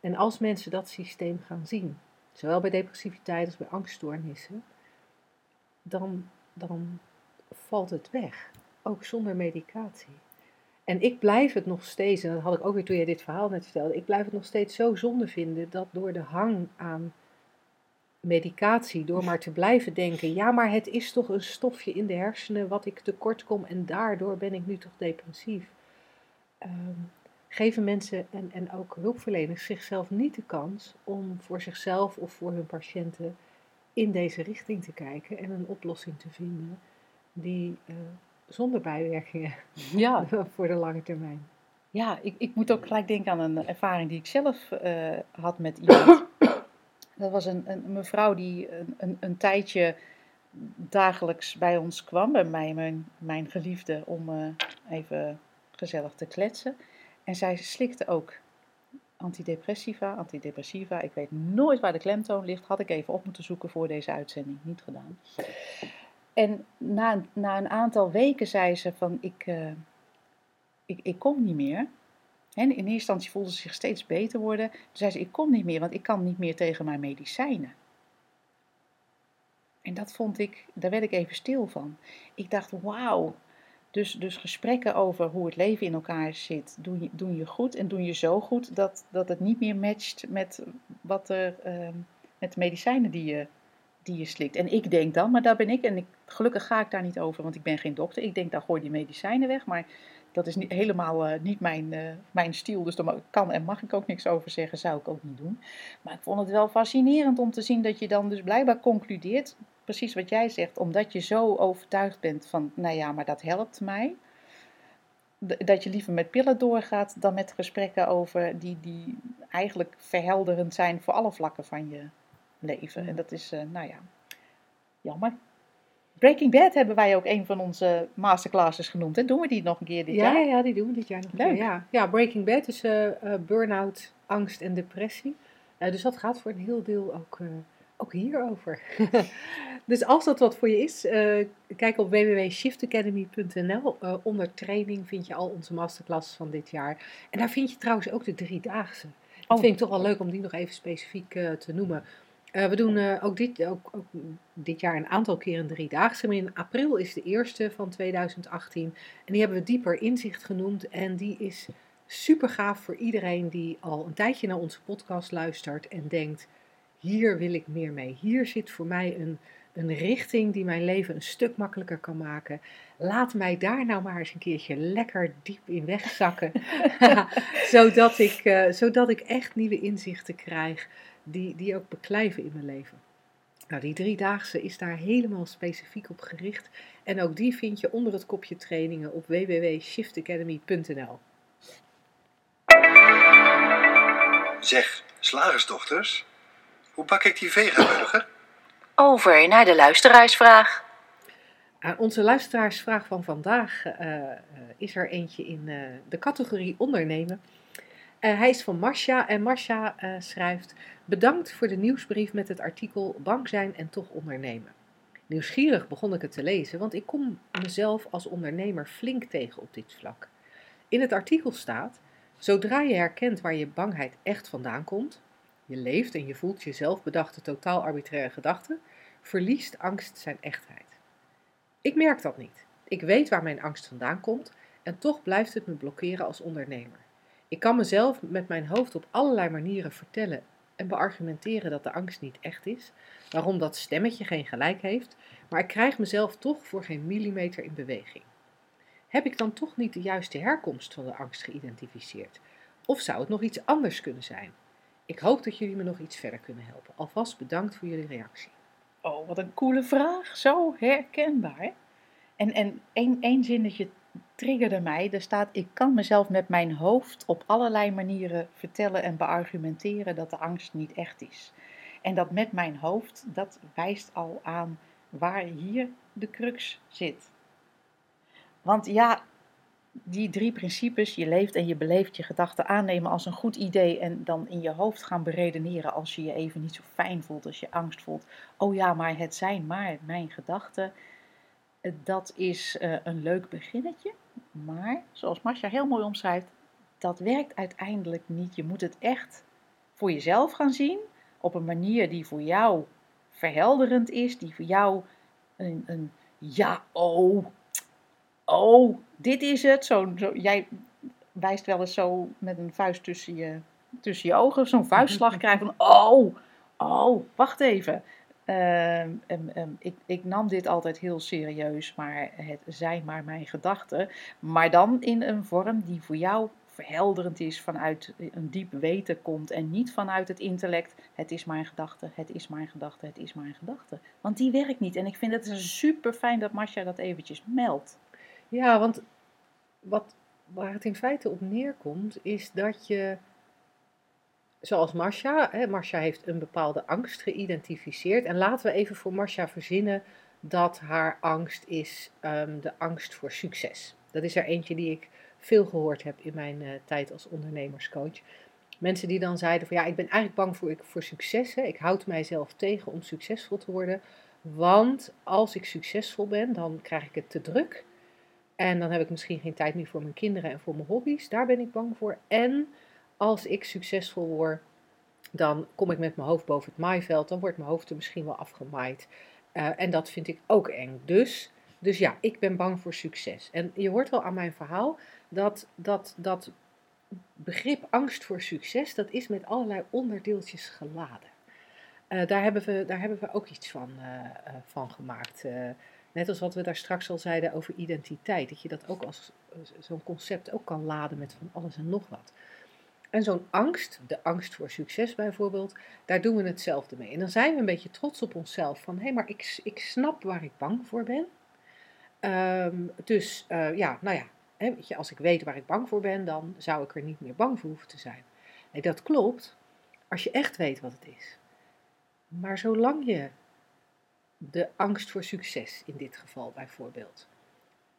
En als mensen dat systeem gaan zien, zowel bij depressiviteit als bij angststoornissen, dan, dan valt het weg, ook zonder medicatie. En ik blijf het nog steeds, en dat had ik ook weer toen je dit verhaal net vertelde, ik blijf het nog steeds zo zonde vinden dat door de hang aan medicatie, door maar te blijven denken, ja, maar het is toch een stofje in de hersenen wat ik tekort kom en daardoor ben ik nu toch depressief. Ehm, geven mensen en, en ook hulpverleners zichzelf niet de kans om voor zichzelf of voor hun patiënten in deze richting te kijken en een oplossing te vinden die eh, zonder bijwerkingen Ja, voor de lange termijn. ja ik, ik moet ook gelijk denken aan een ervaring die ik zelf eh, had met iemand. Dat was een, een mevrouw die een, een, een tijdje dagelijks bij ons kwam, bij mij, mijn, mijn geliefde, om eh, even gezellig te kletsen. En zij slikte ook antidepressiva, antidepressiva. Ik weet nooit waar de klemtoon ligt. Had ik even op moeten zoeken voor deze uitzending. Niet gedaan. En na, na een aantal weken zei ze van ik, eh, ik, ik kom niet meer. En in eerste instantie voelde ze zich steeds beter worden. Toen zei ze ik kom niet meer, want ik kan niet meer tegen mijn medicijnen. En dat vond ik, daar werd ik even stil van. Ik dacht, wauw. Dus, dus gesprekken over hoe het leven in elkaar zit, doen je, doen je goed en doen je zo goed dat, dat het niet meer matcht met wat er, ehm, met de medicijnen die je, die je slikt. En ik denk dan, maar daar ben ik, en ik, gelukkig ga ik daar niet over, want ik ben geen dokter. Ik denk, dan gooi die medicijnen weg, maar dat is niet, helemaal eh, niet mijn, eh, mijn stijl. Dus daar kan en mag ik ook niks over zeggen, zou ik ook niet doen. Maar ik vond het wel fascinerend om te zien dat je dan dus blijkbaar concludeert, precies wat jij zegt, omdat je zo overtuigd bent van, nou ja, maar dat helpt mij. Dat je liever met pillen doorgaat dan met gesprekken over die, die eigenlijk verhelderend zijn voor alle vlakken van je leven. En dat is, eh, nou ja, jammer. Breaking Bad hebben wij ook een van onze masterclasses genoemd. En doen we die nog een keer dit Ja, jaar? ja, ja, die doen we dit jaar nog een Leuk. keer. Ja. ja, Breaking Bad is eh, burn-out, angst en depressie. Dus dat gaat voor een heel deel ook, eh, ook hierover. dus als dat wat voor je is, eh, kijk op www.shiftacademy.nl. Eh, onder training vind je al onze masterclasses van dit jaar. En daar vind je trouwens ook de driedaagse. Dat Oh. vind ik toch wel leuk om die nog even specifiek eh, te noemen. We doen ook, dit, ook, ook dit jaar een aantal keer een driedaagse. Maar in april is de eerste van 2018. En die hebben we dieper inzicht genoemd. En die is super gaaf voor iedereen die al een tijdje naar onze podcast luistert en denkt: hier wil ik meer mee. Hier zit voor mij een, een richting die mijn leven een stuk makkelijker kan maken. Laat mij daar nou maar eens een keertje lekker diep in wegzakken. zodat, ik, eh, zodat ik echt nieuwe inzichten krijg die, die ook beklijven in mijn leven. Nou, die driedaagse is daar helemaal specifiek op gericht. En ook die vind je onder het kopje trainingen op www.shiftacademy.nl. Zeg, slagersdochters, hoe bak ik die vegaburger? Over naar de luisteraarsvraag. Aan onze luisteraarsvraag van vandaag eh, eh, is er eentje in eh, de categorie ondernemen. Hij is van Marcia en Marcia schrijft: Bedankt voor de nieuwsbrief met het artikel Bang zijn en toch ondernemen. Nieuwsgierig begon ik het te lezen, want ik kom mezelf als ondernemer flink tegen op dit vlak. In het artikel staat: Zodra je herkent waar je bangheid echt vandaan komt, je leeft en je voelt jezelf bedachte totaal arbitraire gedachten, verliest angst zijn echtheid. Ik merk dat niet. Ik weet waar mijn angst vandaan komt en toch blijft het me blokkeren als ondernemer. Ik kan mezelf met mijn hoofd op allerlei manieren vertellen en beargumenteren dat de angst niet echt is, waarom dat stemmetje geen gelijk heeft, maar ik krijg mezelf toch voor geen millimeter in beweging. Heb ik dan toch niet de juiste herkomst van de angst geïdentificeerd? Of zou het nog iets anders kunnen zijn? Ik hoop dat jullie me nog iets verder kunnen helpen. Alvast bedankt voor jullie reactie. Oh, wat een coole vraag. Zo herkenbaar. En, en één, één zinnetje triggerde mij. Er staat: Ik kan mezelf met mijn hoofd op allerlei manieren vertellen en beargumenteren dat de angst niet echt is. En dat met mijn hoofd, dat wijst al aan waar hier de crux zit. Want ja, die drie principes, je leeft en je beleeft je gedachten aannemen als een goed idee en dan in je hoofd gaan beredeneren als je je even niet zo fijn voelt, als je angst voelt. Oh ja, maar het zijn maar mijn gedachten. Dat is uh, een leuk beginnetje, maar zoals Marcia heel mooi omschrijft, dat werkt uiteindelijk niet. Je moet het echt voor jezelf gaan zien op een manier die voor jou verhelderend is, die voor jou een, een ja, oh, oh, dit is het. Zo, zo, jij wijst wel eens zo met een vuist tussen je, tussen je ogen, zo'n vuistslag krijgen van, oh, oh, wacht even. Um, um, ik, ik, nam dit altijd heel serieus, maar het zijn maar mijn gedachten. Maar dan in een vorm die voor jou verhelderend is, vanuit een diep weten komt en niet vanuit het intellect. Het is mijn gedachte, het is mijn gedachte, het is mijn gedachte. Want die werkt niet. En ik vind het super fijn dat Masha dat eventjes meldt. Ja, want wat, waar het in feite op neerkomt, is dat je, zoals Marcia, hè, Marcia heeft een bepaalde angst geïdentificeerd. En laten we even voor Marcia verzinnen dat haar angst is um, de angst voor succes. Dat is er eentje die ik veel gehoord heb in mijn uh, tijd als ondernemerscoach. Mensen die dan zeiden van ja, ik ben eigenlijk bang voor, voor succes. Ik houd mijzelf tegen om succesvol te worden. Want als ik succesvol ben, dan krijg ik het te druk. En dan heb ik misschien geen tijd meer voor mijn kinderen en voor mijn hobby's. Daar ben ik bang voor. En als ik succesvol word, dan kom ik met mijn hoofd boven het maaiveld. Dan wordt mijn hoofd er misschien wel afgemaaid. Uh, en dat vind ik ook eng. Dus, dus ja, ik ben bang voor succes. En je hoort wel aan mijn verhaal dat dat, dat begrip angst voor succes, dat is met allerlei onderdeeltjes geladen. Uh, daar, hebben we, daar hebben we ook iets van, uh, van gemaakt. Net als wat we daar straks al zeiden over identiteit. Dat je dat ook als zo'n concept ook kan laden met van alles en nog wat. En zo'n angst, de angst voor succes bijvoorbeeld, daar doen we hetzelfde mee. En dan zijn we een beetje trots op onszelf van hé, hey, maar ik, ik snap waar ik bang voor ben. Um, dus uh, ja, nou ja, hè, weet je, als ik weet waar ik bang voor ben, dan zou ik er niet meer bang voor hoeven te zijn. Nee, dat klopt, als je echt weet wat het is. Maar zolang je de angst voor succes in dit geval bijvoorbeeld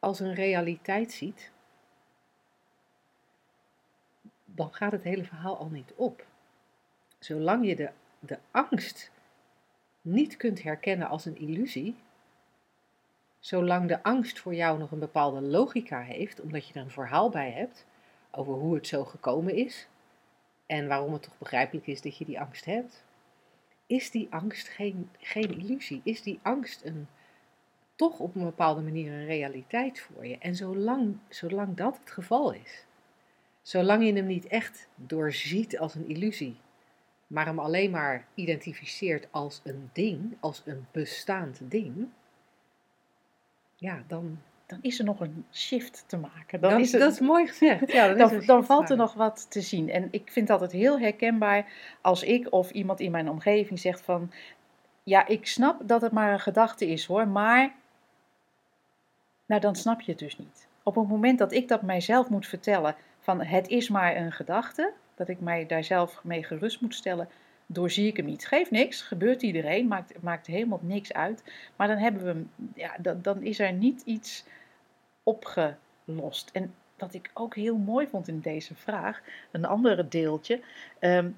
als een realiteit ziet, dan gaat het hele verhaal al niet op. Zolang je de, de angst niet kunt herkennen als een illusie, zolang de angst voor jou nog een bepaalde logica heeft, omdat je er een verhaal bij hebt over hoe het zo gekomen is en waarom het toch begrijpelijk is dat je die angst hebt, is die angst geen, geen illusie? Is die angst een, toch op een bepaalde manier een realiteit voor je? En zolang, zolang dat het geval is, zolang je hem niet echt doorziet als een illusie, maar hem alleen maar identificeert als een ding, als een bestaand ding, ja, dan, Dan is er nog een shift te maken. Dan, dan is er, dat is mooi gezegd. Ja, dan, dan, dan valt er nog wat te zien. En ik vind het altijd heel herkenbaar als ik of iemand in mijn omgeving zegt van... Ja, ik snap dat het maar een gedachte is hoor, maar... Nou, dan snap je het dus niet. Op het moment dat ik dat mijzelf moet vertellen van het is maar een gedachte... Dat ik mij daar zelf mee gerust moet stellen, doorzie ik hem niet. Geeft niks, gebeurt iedereen, maakt, maakt helemaal niks uit. Maar dan hebben we ja, dan, dan is er niet iets opgelost. En wat ik ook heel mooi vond in deze vraag, een andere deeltje. ehm,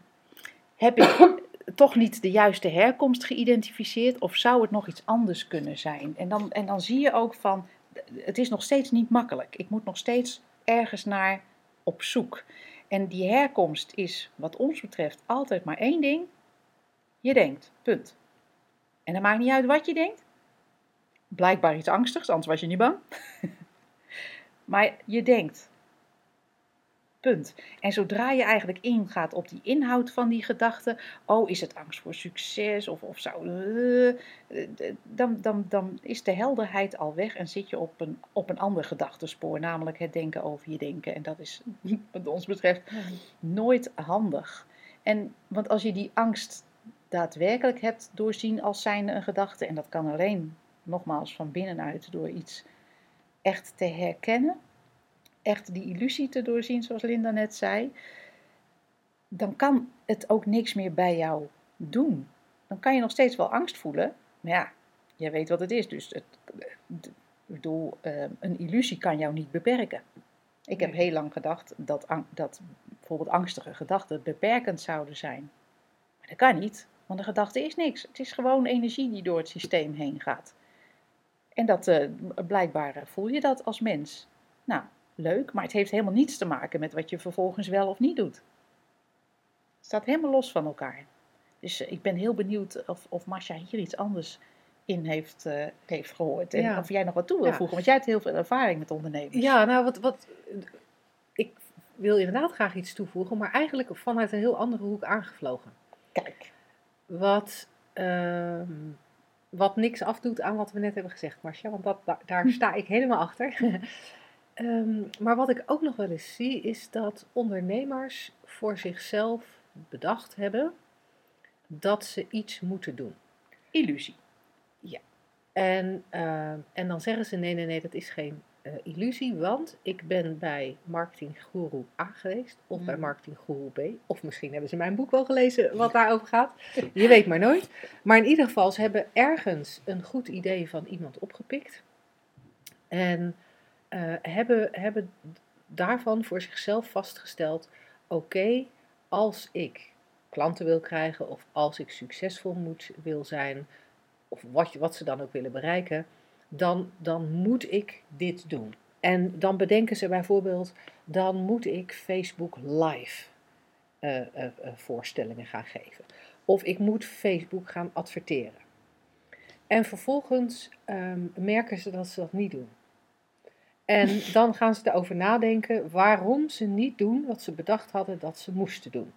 heb ik toch niet de juiste herkomst geïdentificeerd of zou het nog iets anders kunnen zijn? En dan, en dan zie je ook van, het is nog steeds niet makkelijk. Ik moet nog steeds ergens naar op zoek. En die herkomst is, wat ons betreft, altijd maar één ding. Je denkt, punt. En dan maakt niet uit wat je denkt. Blijkbaar iets angstigs, anders was je niet bang. maar je denkt. Punt. En zodra je eigenlijk ingaat op die inhoud van die gedachte, oh, is het angst voor succes of, of zou. eh, eh, dan, dan, dan is de helderheid al weg en zit je op een, op een ander gedachtespoor, namelijk het denken over je denken. En dat is, wat ons betreft, nooit handig. En, want als je die angst daadwerkelijk hebt doorzien als zijnde een gedachte, en dat kan alleen, nogmaals, van binnenuit door iets echt te herkennen, echt die illusie te doorzien, zoals Linda net zei, dan kan het ook niks meer bij jou doen. Dan kan je nog steeds wel angst voelen, maar ja, je weet wat het is. Dus het, ik bedoel, eh, een illusie kan jou niet beperken. Ik heb heel lang gedacht dat, dat bijvoorbeeld angstige gedachten beperkend zouden zijn. Maar dat kan niet, want een gedachte is niks. Het is gewoon energie die door het systeem heen gaat. En dat, eh, blijkbaar eh, voel je dat als mens. Nou, leuk, maar het heeft helemaal niets te maken met wat je vervolgens wel of niet doet. Het staat helemaal los van elkaar. Dus eh, ik ben heel benieuwd of, of Masha hier iets anders in heeft, heeft gehoord. En Ja. of jij nog wat toe wil Ja. voegen, want jij hebt heel veel ervaring met ondernemers. Ja, nou, wat, wat, ik wil inderdaad graag iets toevoegen, maar eigenlijk vanuit een heel andere hoek aangevlogen. Kijk, Wat, ehm, wat niks afdoet aan wat we net hebben gezegd, Marcia, want dat, da- daar sta ik helemaal achter. Ehm, maar wat ik ook nog wel eens zie, is dat ondernemers voor zichzelf bedacht hebben dat ze iets moeten doen. illusie. En, ehm, en dan zeggen ze: nee, nee, nee, dat is geen eh, illusie, want ik ben bij Marketing Guru A geweest, of bij Mhm. Marketing Guru B, of misschien hebben ze mijn boek wel gelezen wat daarover gaat. Je weet maar nooit. Maar in ieder geval, ze hebben ergens een goed idee van iemand opgepikt en eh, hebben, hebben daarvan voor zichzelf vastgesteld: oké, als ik klanten wil krijgen of als ik succesvol moet, wil zijn, of wat, wat ze dan ook willen bereiken, dan, dan moet ik dit doen. En dan bedenken ze bijvoorbeeld, dan moet ik Facebook live eh, eh, eh, voorstellingen gaan geven. Of ik moet Facebook gaan adverteren. En vervolgens ehm, merken ze dat ze dat niet doen. En dan gaan ze erover nadenken waarom ze niet doen wat ze bedacht hadden dat ze moesten doen.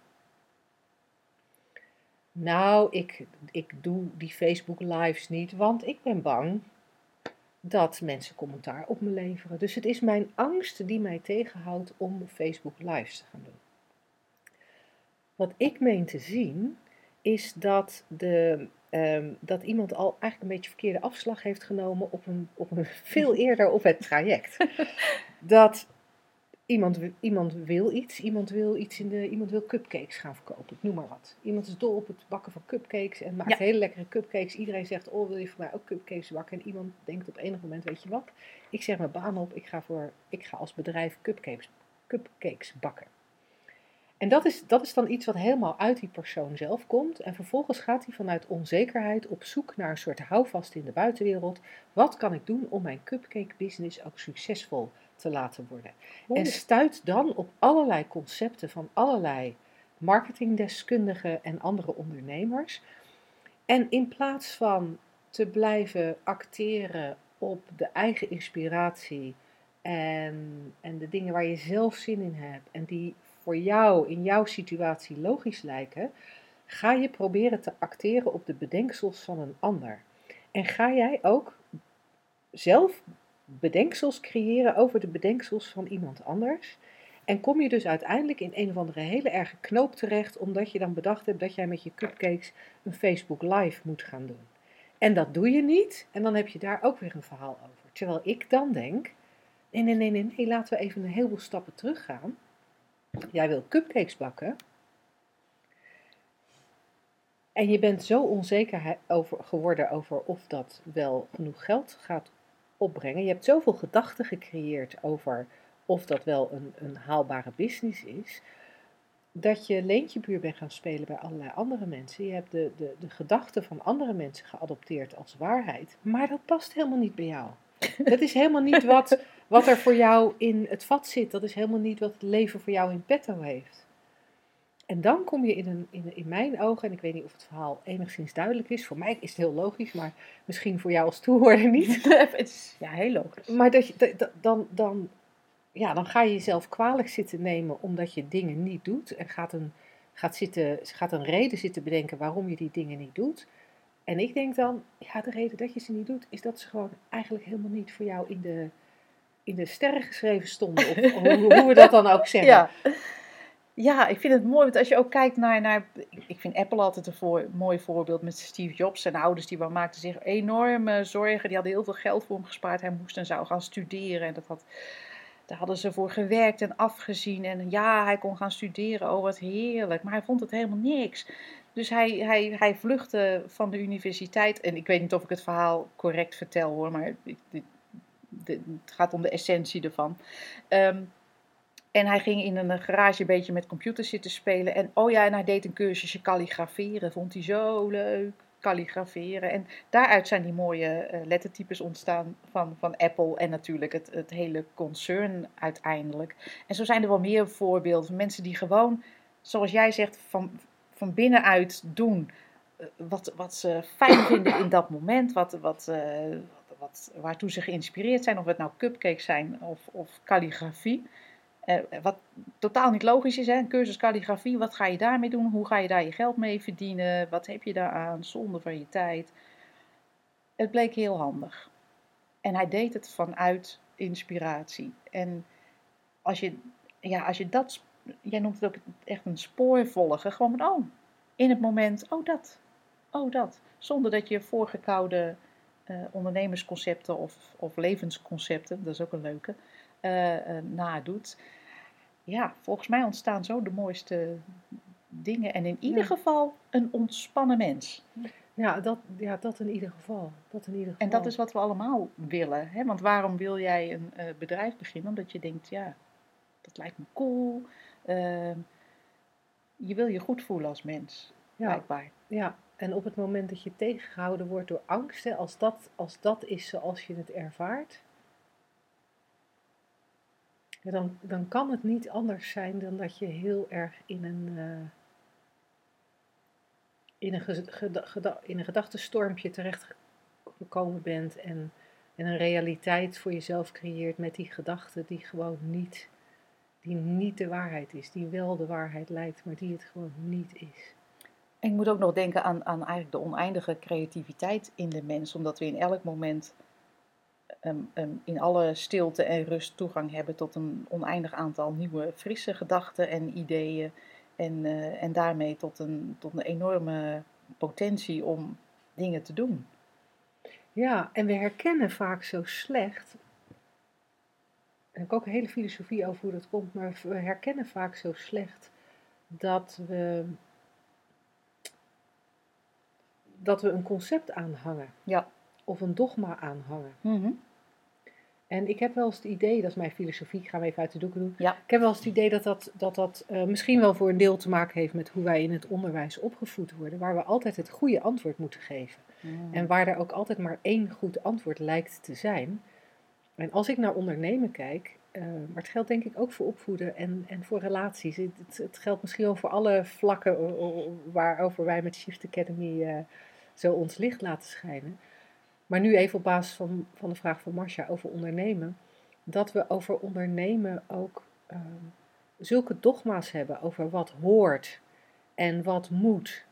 Nou, ik, ik doe die Facebook lives niet, want ik ben bang dat mensen commentaar op me leveren. Dus het is mijn angst die mij tegenhoudt om Facebook lives te gaan doen. Wat ik meen te zien, is dat, de, ehm, dat iemand al eigenlijk een beetje verkeerde afslag heeft genomen op een, op een veel eerder op het traject. Dat iemand, iemand wil iets, iemand wil iets in de, iemand wil cupcakes gaan verkopen, ik noem maar wat. Iemand is dol op het bakken van cupcakes en maakt Ja. hele lekkere cupcakes. Iedereen zegt, oh wil je voor mij ook cupcakes bakken? En iemand denkt op enig moment, weet je wat, ik zeg mijn baan op, ik ga, voor, ik ga als bedrijf cupcakes, cupcakes bakken. En dat is, dat is dan iets wat helemaal uit die persoon zelf komt. En vervolgens gaat hij vanuit onzekerheid op zoek naar een soort houvast in de buitenwereld. Wat kan ik doen om mijn cupcake business ook succesvol te laten worden? En stuit dan op allerlei concepten van allerlei marketingdeskundigen en andere ondernemers. En in plaats van te blijven acteren op de eigen inspiratie en, en de dingen waar je zelf zin in hebt en die voor jou in jouw situatie logisch lijken, ga je proberen te acteren op de bedenksels van een ander. En ga jij ook zelf bedenksels creëren over de bedenksels van iemand anders. En kom je dus uiteindelijk in een of andere hele erge knoop terecht, omdat je dan bedacht hebt dat jij met je cupcakes een Facebook Live moet gaan doen. En dat doe je niet, en dan heb je daar ook weer een verhaal over. Terwijl ik dan denk: nee, nee, nee, nee, nee laten we even een heleboel stappen teruggaan. Jij wil cupcakes bakken. En je bent zo onzeker over, geworden over of dat wel genoeg geld gaat opbrengen. Je hebt zoveel gedachten gecreëerd over of dat wel een, een haalbare business is, dat je leentjebuur bent gaan spelen bij allerlei andere mensen. Je hebt de, de, de gedachten van andere mensen geadopteerd als waarheid, maar dat past helemaal niet bij jou. Dat is helemaal niet wat, wat er voor jou in het vat zit. Dat is helemaal niet wat het leven voor jou in petto heeft. En dan kom je in, een, in, in mijn ogen, en ik weet niet of het verhaal enigszins duidelijk is, voor mij is het heel logisch, maar misschien voor jou als toehoorder niet. het is, ja, heel logisch. Maar dat je, dan, dan, ja, dan ga je jezelf kwalijk zitten nemen omdat je dingen niet doet. En gaat een, gaat, zitten, gaat een reden zitten bedenken waarom je die dingen niet doet. En ik denk dan, ja, de reden dat je ze niet doet, is dat ze gewoon eigenlijk helemaal niet voor jou in de, in de sterren geschreven stonden. Of hoe, hoe we dat dan ook zeggen. Ja. Ja, ik vind het mooi, want als je ook kijkt naar, naar ik vind Apple altijd een mooi voorbeeld met Steve Jobs. Zijn ouders die maakten zich enorme zorgen, die hadden heel veel geld voor hem gespaard. Hij moest en zou gaan studeren en dat had, daar hadden ze voor gewerkt en afgezien. En ja, hij kon gaan studeren, oh wat heerlijk, maar hij vond het helemaal niks. Dus hij, hij, hij vluchtte van de universiteit. En ik weet niet of ik het verhaal correct vertel hoor, maar het, het gaat om de essentie ervan. Um, en hij ging in een garage een beetje met computers zitten spelen. En oh ja, en hij deed een cursusje kalligraferen. Vond hij zo leuk, kalligraferen. En daaruit zijn die mooie uh, lettertypes ontstaan van, van Apple. En natuurlijk het, het hele concern uiteindelijk. En zo zijn er wel meer voorbeelden van mensen die gewoon, zoals jij zegt, van, van binnenuit doen. Eh, wat, wat ze fijn vinden in dat moment. Wat, wat, uh, wat, waartoe ze geïnspireerd zijn. Of het nou cupcakes zijn of, of calligrafie. Eh, wat totaal niet logisch is, hè? cursus calligrafie, wat ga je daarmee doen? Hoe ga je daar je geld mee verdienen? Wat heb je daaraan? Zonde van je tijd. Het bleek heel handig. En hij deed het vanuit inspiratie. En als je, ja, als je dat, jij noemt het ook echt een spoor volgen, gewoon van, oh, in het moment, oh dat, oh dat. Zonder dat je voorgekoude uh, ondernemersconcepten of, of levensconcepten, dat is ook een leuke, uh, uh, nadoet ja, volgens mij ontstaan zo de mooiste dingen. En in ieder geval een ontspannen mens. Ja dat, ja, dat in ieder geval. Dat in ieder geval. En dat is wat we allemaal willen. Hè? Want waarom wil jij een uh, bedrijf beginnen? Omdat je denkt, ja, dat lijkt me cool. Uh, je wil je goed voelen als mens, ja. blijkbaar. Ja, en op het moment dat je tegengehouden wordt door angsten, als dat, als dat is zoals je het ervaart, dan, dan kan het niet anders zijn dan dat je heel erg in een, uh, in een, in een terechtgekomen bent en, en een realiteit voor jezelf creëert met die gedachten die gewoon niet, die niet de waarheid is, die wel de waarheid lijkt, maar die het gewoon niet is. Ik moet ook nog denken aan, aan eigenlijk de oneindige creativiteit in de mens, omdat we in elk moment um, um, in alle stilte en rust toegang hebben tot een oneindig aantal nieuwe, frisse gedachten en ideeën. En, uh, en daarmee tot een, tot een enorme potentie om dingen te doen. Ja, en we herkennen vaak zo slecht. En ik heb ook een hele filosofie over hoe dat komt, maar we herkennen vaak zo slecht dat we dat we een concept aanhangen. Ja. Of een dogma aanhangen. Mm en ik heb wel eens het idee, dat is mijn filosofie, ik ga hem even uit de doeken doen. Ja. Ik heb wel eens het idee dat dat, dat, dat uh, misschien wel voor een deel te maken heeft met hoe wij in het onderwijs opgevoed worden, waar we altijd het goede antwoord moeten geven. Mm. En waar er ook altijd maar één goed antwoord lijkt te zijn. En als ik naar ondernemen kijk, uh, maar het geldt denk ik ook voor opvoeden en, en voor relaties. Het, het, het geldt misschien wel voor alle vlakken waarover wij met Shift Academy uh, zo ons licht laten schijnen. Maar nu even op basis van, van de vraag van Marcia over ondernemen. Dat we over ondernemen ook uh, zulke dogma's hebben over wat hoort en wat moet.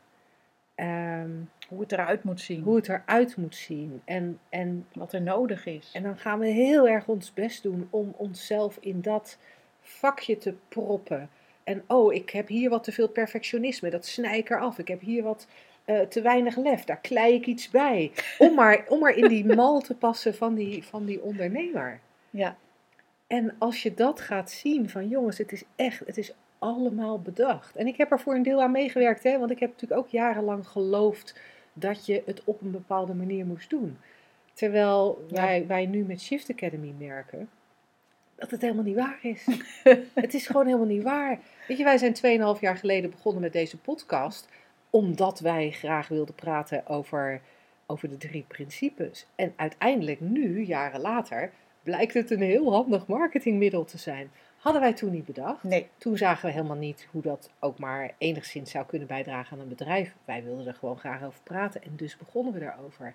Ehm, Hoe het eruit moet zien. hoe het eruit moet zien. En, en, Wat er nodig is. en dan gaan we heel erg ons best doen om onszelf in dat vakje te proppen. En oh, ik heb hier wat te veel perfectionisme, dat snij ik eraf. Ik heb hier wat eh, te weinig lef, daar klei ik iets bij. Om maar, om maar in die mal te passen van die, van die ondernemer. Ja. En als je dat gaat zien van jongens, het is echt, het is allemaal bedacht. En ik heb er voor een deel aan meegewerkt, hè, want ik heb natuurlijk ook jarenlang geloofd dat je het op een bepaalde manier moest doen. Terwijl Ja. wij, wij nu met Shift Academy merken dat het helemaal niet waar is. het is gewoon helemaal niet waar. Weet je, wij zijn 2,5 jaar geleden begonnen met deze podcast omdat wij graag wilden praten over, over de drie principes. En uiteindelijk nu, jaren later, blijkt het een heel handig marketingmiddel te zijn. Hadden wij toen niet bedacht. Nee. Toen zagen we helemaal niet hoe dat ook maar enigszins zou kunnen bijdragen aan een bedrijf. Wij wilden er gewoon graag over praten en dus begonnen we daarover.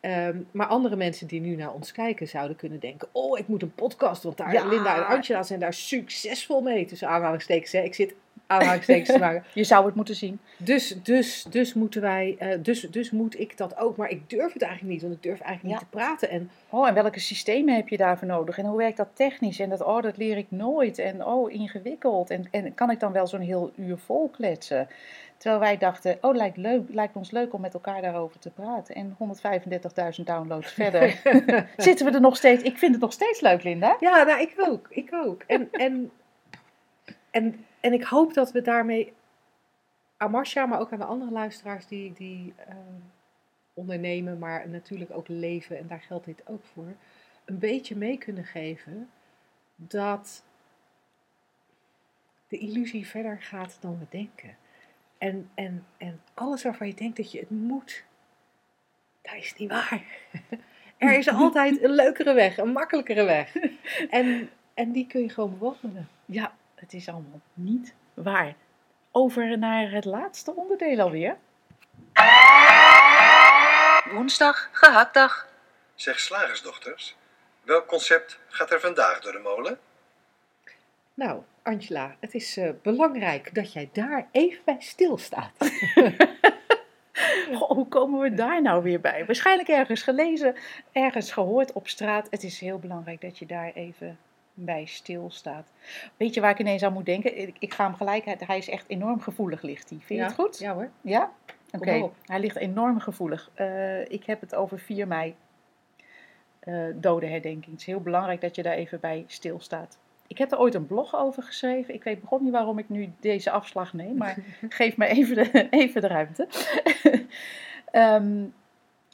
Ehm, maar andere mensen die nu naar ons kijken zouden kunnen denken: Oh, ik moet een podcast, want daar, Ja. Linda en Angela zijn daar succesvol mee. Tussen aanhalingstekens, hè. ik zit aanhalingstekens te maken. Je zou het moeten zien. Dus, dus, dus moeten wij, eh, dus, dus moet ik dat ook. Maar ik durf het eigenlijk niet, want ik durf eigenlijk Ja. niet te praten. En Oh, en welke systemen heb je daarvoor nodig? En hoe werkt dat technisch? En dat, oh, dat leer ik nooit. En oh, ingewikkeld. En, en kan ik dan wel zo'n heel uur vol kletsen? Terwijl wij dachten, oh, lijkt, leuk, lijkt ons leuk om met elkaar daarover te praten. En 135.000 downloads verder zitten we er nog steeds. Ik vind het nog steeds leuk, Linda. Ja, nou, ik ook. Ik ook. En, en, en, en ik hoop dat we daarmee aan Marcia, maar ook aan de andere luisteraars die, die eh, ondernemen, maar natuurlijk ook leven, en daar geldt dit ook voor, een beetje mee kunnen geven dat de illusie verder gaat dan we denken. En, en, en alles waarvan je denkt dat je het moet, dat is niet waar. Er is altijd een leukere weg, een makkelijkere weg. En, en die kun je gewoon bewandelen. Ja, het is allemaal niet waar. Over naar het laatste onderdeel alweer. Woensdag, gehaktdag. Zeg slagersdochters, welk concept gaat er vandaag door de molen? Nou, Angela, het is eh, belangrijk dat jij daar even bij stilstaat. Goh, hoe komen we daar nou weer bij? Waarschijnlijk ergens gelezen, ergens gehoord op straat. Het is heel belangrijk dat je daar even bij stilstaat. Weet je waar ik ineens aan moet denken? Ik, ik ga hem gelijk, hij- hij is echt enorg gevoelig ligt hij. Vind je het goed? Ja hoor. Ja? Oké, hij ligt enorm gevoelig. Eh, ik heb het over 4 mei, eh dodenherdenking. Het is heel belangrijk dat je daar even bij stilstaat. Ik heb er ooit een blog over geschreven. Ik weet begon niet waarom ik nu deze afslag neem, maar geef me even de, even de ruimte. Ehm,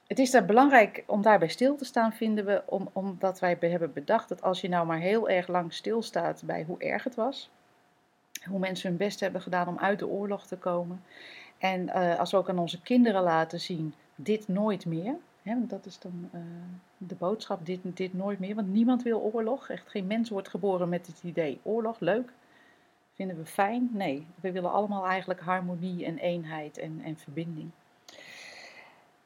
het is daar belangrijk om daarbij stil te staan, vinden we, om, omdat wij be- hebben bedacht dat als je nou maar heel erg lang stilstaat bij hoe erg het was, hoe mensen hun best hebben gedaan om uit de oorlog te komen, en eh, als we ook aan onze kinderen laten zien, dit nooit meer, want dat is dan eh, de boodschap, dit, dit nooit meer, want niemand wil oorlog, echt geen mens wordt geboren met het idee oorlog, leuk, vinden we fijn, nee, we willen allemaal eigenlijk harmonie en eenheid en, en verbinding.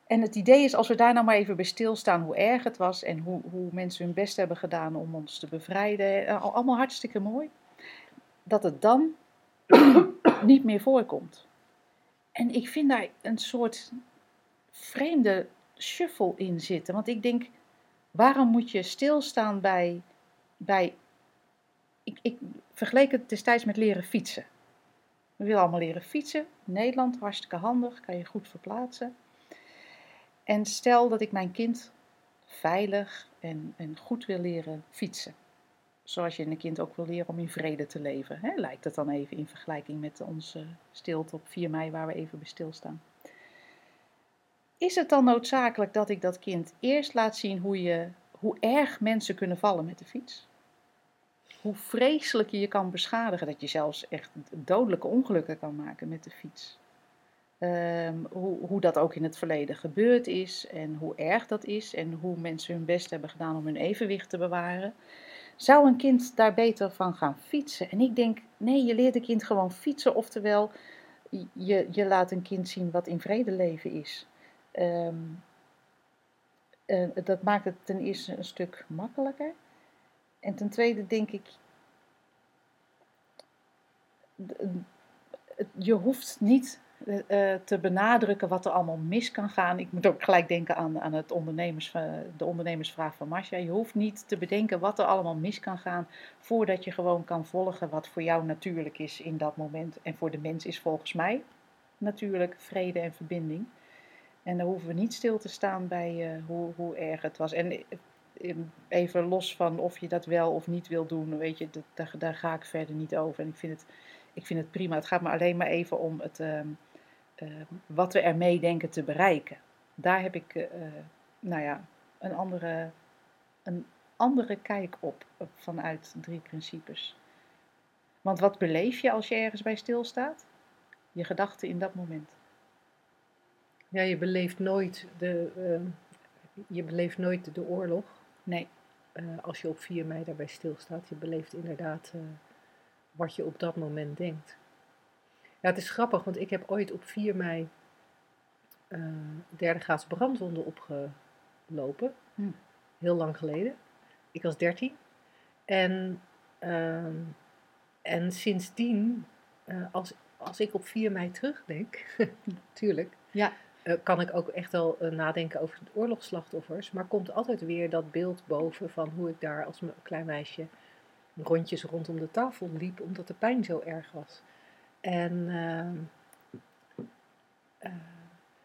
En het idee is, als we daar nou maar even bij stilstaan hoe erg het was en hoe, hoe mensen hun best hebben gedaan om ons te bevrijden, eh, al- allemaal hartstikke mooi, dat het dan niet meer voorkomt. En ik vind daar een soort vreemde shuffle in zitten. Want ik denk, waarom moet je stilstaan bij. bij ik, ik vergeleek het destijds met leren fietsen. We willen allemaal leren fietsen. Nederland, hartstikke handig, kan je goed verplaatsen. En stel dat ik mijn kind veilig en, en goed wil leren fietsen. Zoals je een kind ook wil leren om in vrede te leven. Hè? Lijkt het dan even in vergelijking met onze stilte op 4 mei waar we even bij stilstaan. Is het dan noodzakelijk dat ik dat kind eerst laat zien hoe, je, hoe erg mensen kunnen vallen met de fiets? Hoe vreselijk je je kan beschadigen, dat je zelfs echt dodelijke ongelukken kan maken met de fiets. Ehm, hoe, hoe dat ook in het verleden gebeurd is en hoe erg dat is en hoe mensen hun best hebben gedaan om hun evenwicht te bewaren. Zou een kind daar beter van gaan fietsen? En ik denk, nee, je leert een kind gewoon fietsen, oftewel je, je laat een kind zien wat in vrede leven is. Ehm, eh, dat maakt het ten eerste een stuk makkelijker. En ten tweede denk ik, het- je hoeft niet eh, eh, te benadrukken wat er allemaal mis kan gaan. Ik moet ook gelijk denken aan, aan het ondernemers, eh, de ondernemersvraag van Marcia. Je hoeft niet te bedenken wat er allemaal mis kan gaan voordat je gewoon kan volgen wat voor jou natuurlijk is in dat moment. En voor de mens is volgens mij natuurlijk vrede en verbinding. En dan hoeven we niet stil te staan bij uh, hoe, hoe erg het was. En even los van of je dat wel of niet wil doen, weet je, dat, daar, daar ga ik verder niet over. En ik vind het ik vind het prima. Het gaat me alleen maar even om het, uh, uh, wat we ermee denken te bereiken. Daar heb ik uh, nou ja, een, andere, een andere kijk op vanuit drie principes. Want wat beleef je als je ergens bij stilstaat? Je gedachten in dat moment. Ja, je beleeft nooit de, ehm, je beleeft nooit de oorlog. Nee. Eh, als je op 4 mei daarbij stilstaat. Je beleeft inderdaad wat je op dat moment denkt. Ja, het is grappig, want ik heb ooit op 4 mei uh, derde graads brandwonden opgelopen. Hm. Heel lang geleden. Ik was 13. En, uh, en sindsdien, als, als ik op 4 mei terugdenk, natuurlijk, ja. Uh, kan ik ook echt wel nadenken over de oorlogsslachtoffers. Maar komt altijd weer dat beeld boven van hoe ik daar als klein meisje rondjes rondom de tafel liep, omdat de pijn zo erg was. En uh, uh,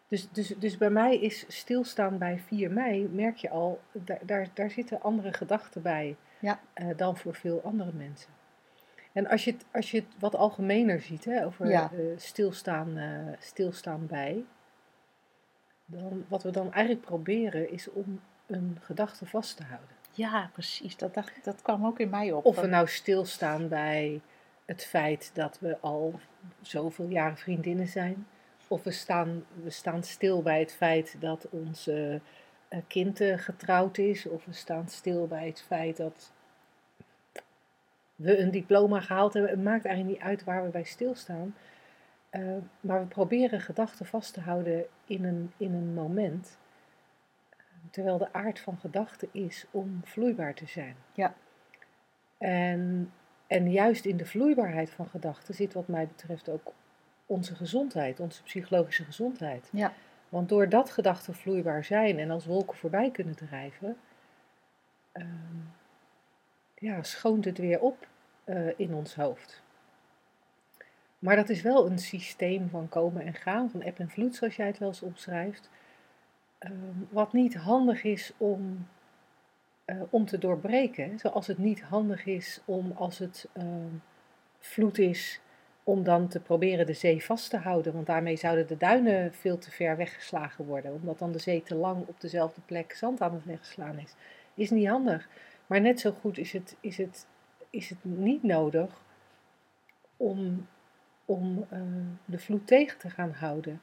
dus, dus, dus bij mij is stilstaan bij 4 mei, merk je al, daar, daar, daar zitten andere gedachten bij ja. uh, dan voor veel andere mensen. En als je het, als je het wat algemener ziet, hè, over ja. stilstaan, stilstaan bij, dan, wat we dan eigenlijk proberen is om een gedachte vast te houden. Ja, precies. Dat, dacht, dat kwam ook in mij op. Of we nou stilstaan bij het feit dat we al zoveel jaren vriendinnen zijn. Of we staan, we staan stil bij het feit dat onze uh, kind uh, getrouwd is. Of we staan stil bij het feit dat we een diploma gehaald hebben. Het maakt eigenlijk niet uit waar we bij stilstaan. Uh, maar we proberen gedachten vast te houden in een, in een moment. Terwijl de aard van gedachten is om vloeibaar te zijn. Ja. En, en juist in de vloeibaarheid van gedachten zit wat mij betreft ook onze gezondheid, onze psychologische gezondheid. Ja. Want doordat gedachten vloeibaar zijn en als wolken voorbij kunnen drijven, uh, ja, schoont het weer op uh, in ons hoofd. Maar dat is wel een systeem van komen en gaan, van eb en vloed, zoals jij het wel eens omschrijft. Ehm, wat niet handig is om, uh, om te doorbreken. Zoals het niet handig is om als het uh, vloed is, om dan te proberen de zee vast te houden. Want daarmee zouden de duinen veel te ver weggeslagen worden. Omdat dan de zee te lang op dezelfde plek zand aan het weggeslaan is. Is niet handig. Maar net zo goed is het, is het, is het niet nodig om, om uh, de vloed tegen te gaan houden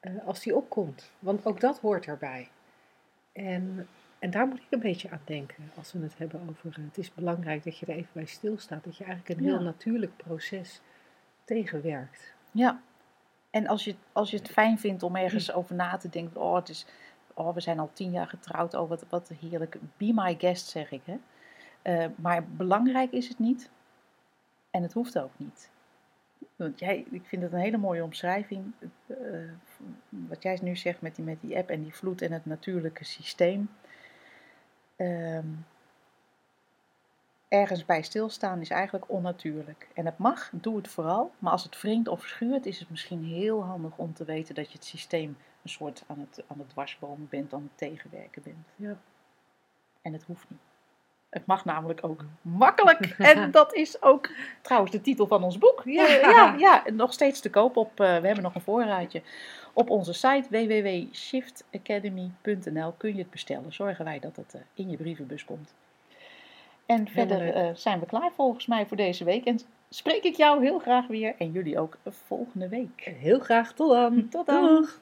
uh, als die opkomt. Want ook dat hoort erbij. En, en daar moet ik een beetje aan denken als we het hebben over. Uh, het is belangrijk dat je er even bij stilstaat. Dat je eigenlijk een heel Ja. natuurlijk proces tegenwerkt. Ja, en als je, als je het fijn vindt om ergens over na te denken, oh, het is, oh we zijn al tien jaar getrouwd, oh wat, wat heerlijk, be my guest zeg ik. Hè? Eh, maar belangrijk is het niet en het hoeft ook niet. Want jij, ik vind het een hele mooie omschrijving, eh, wat jij nu zegt met die, met die app en die vloed en het natuurlijke systeem. Ehm, ergens bij stilstaan is eigenlijk onnatuurlijk. En het mag, doe het vooral. Maar als het wringt of schuurt, is het misschien heel handig om te weten dat je het systeem een soort aan het, aan het dwarsbomen bent, aan het tegenwerken bent. Ja. En het hoeft niet. Het mag namelijk ook makkelijk. En dat is ook trouwens de titel van ons boek. Ja. Eh, ja, ja, nog steeds te koop op. eh, we hebben nog een voorraadje. Op onze site www.shiftacademy.nl kun je het bestellen. Zorgen wij dat het eh, in je brievenbus komt. En verder zijn we klaar volgens mij voor deze week. En spreek ik jou heel graag weer. En jullie ook volgende week. Heel graag tot dan. Tot dan. Doeg.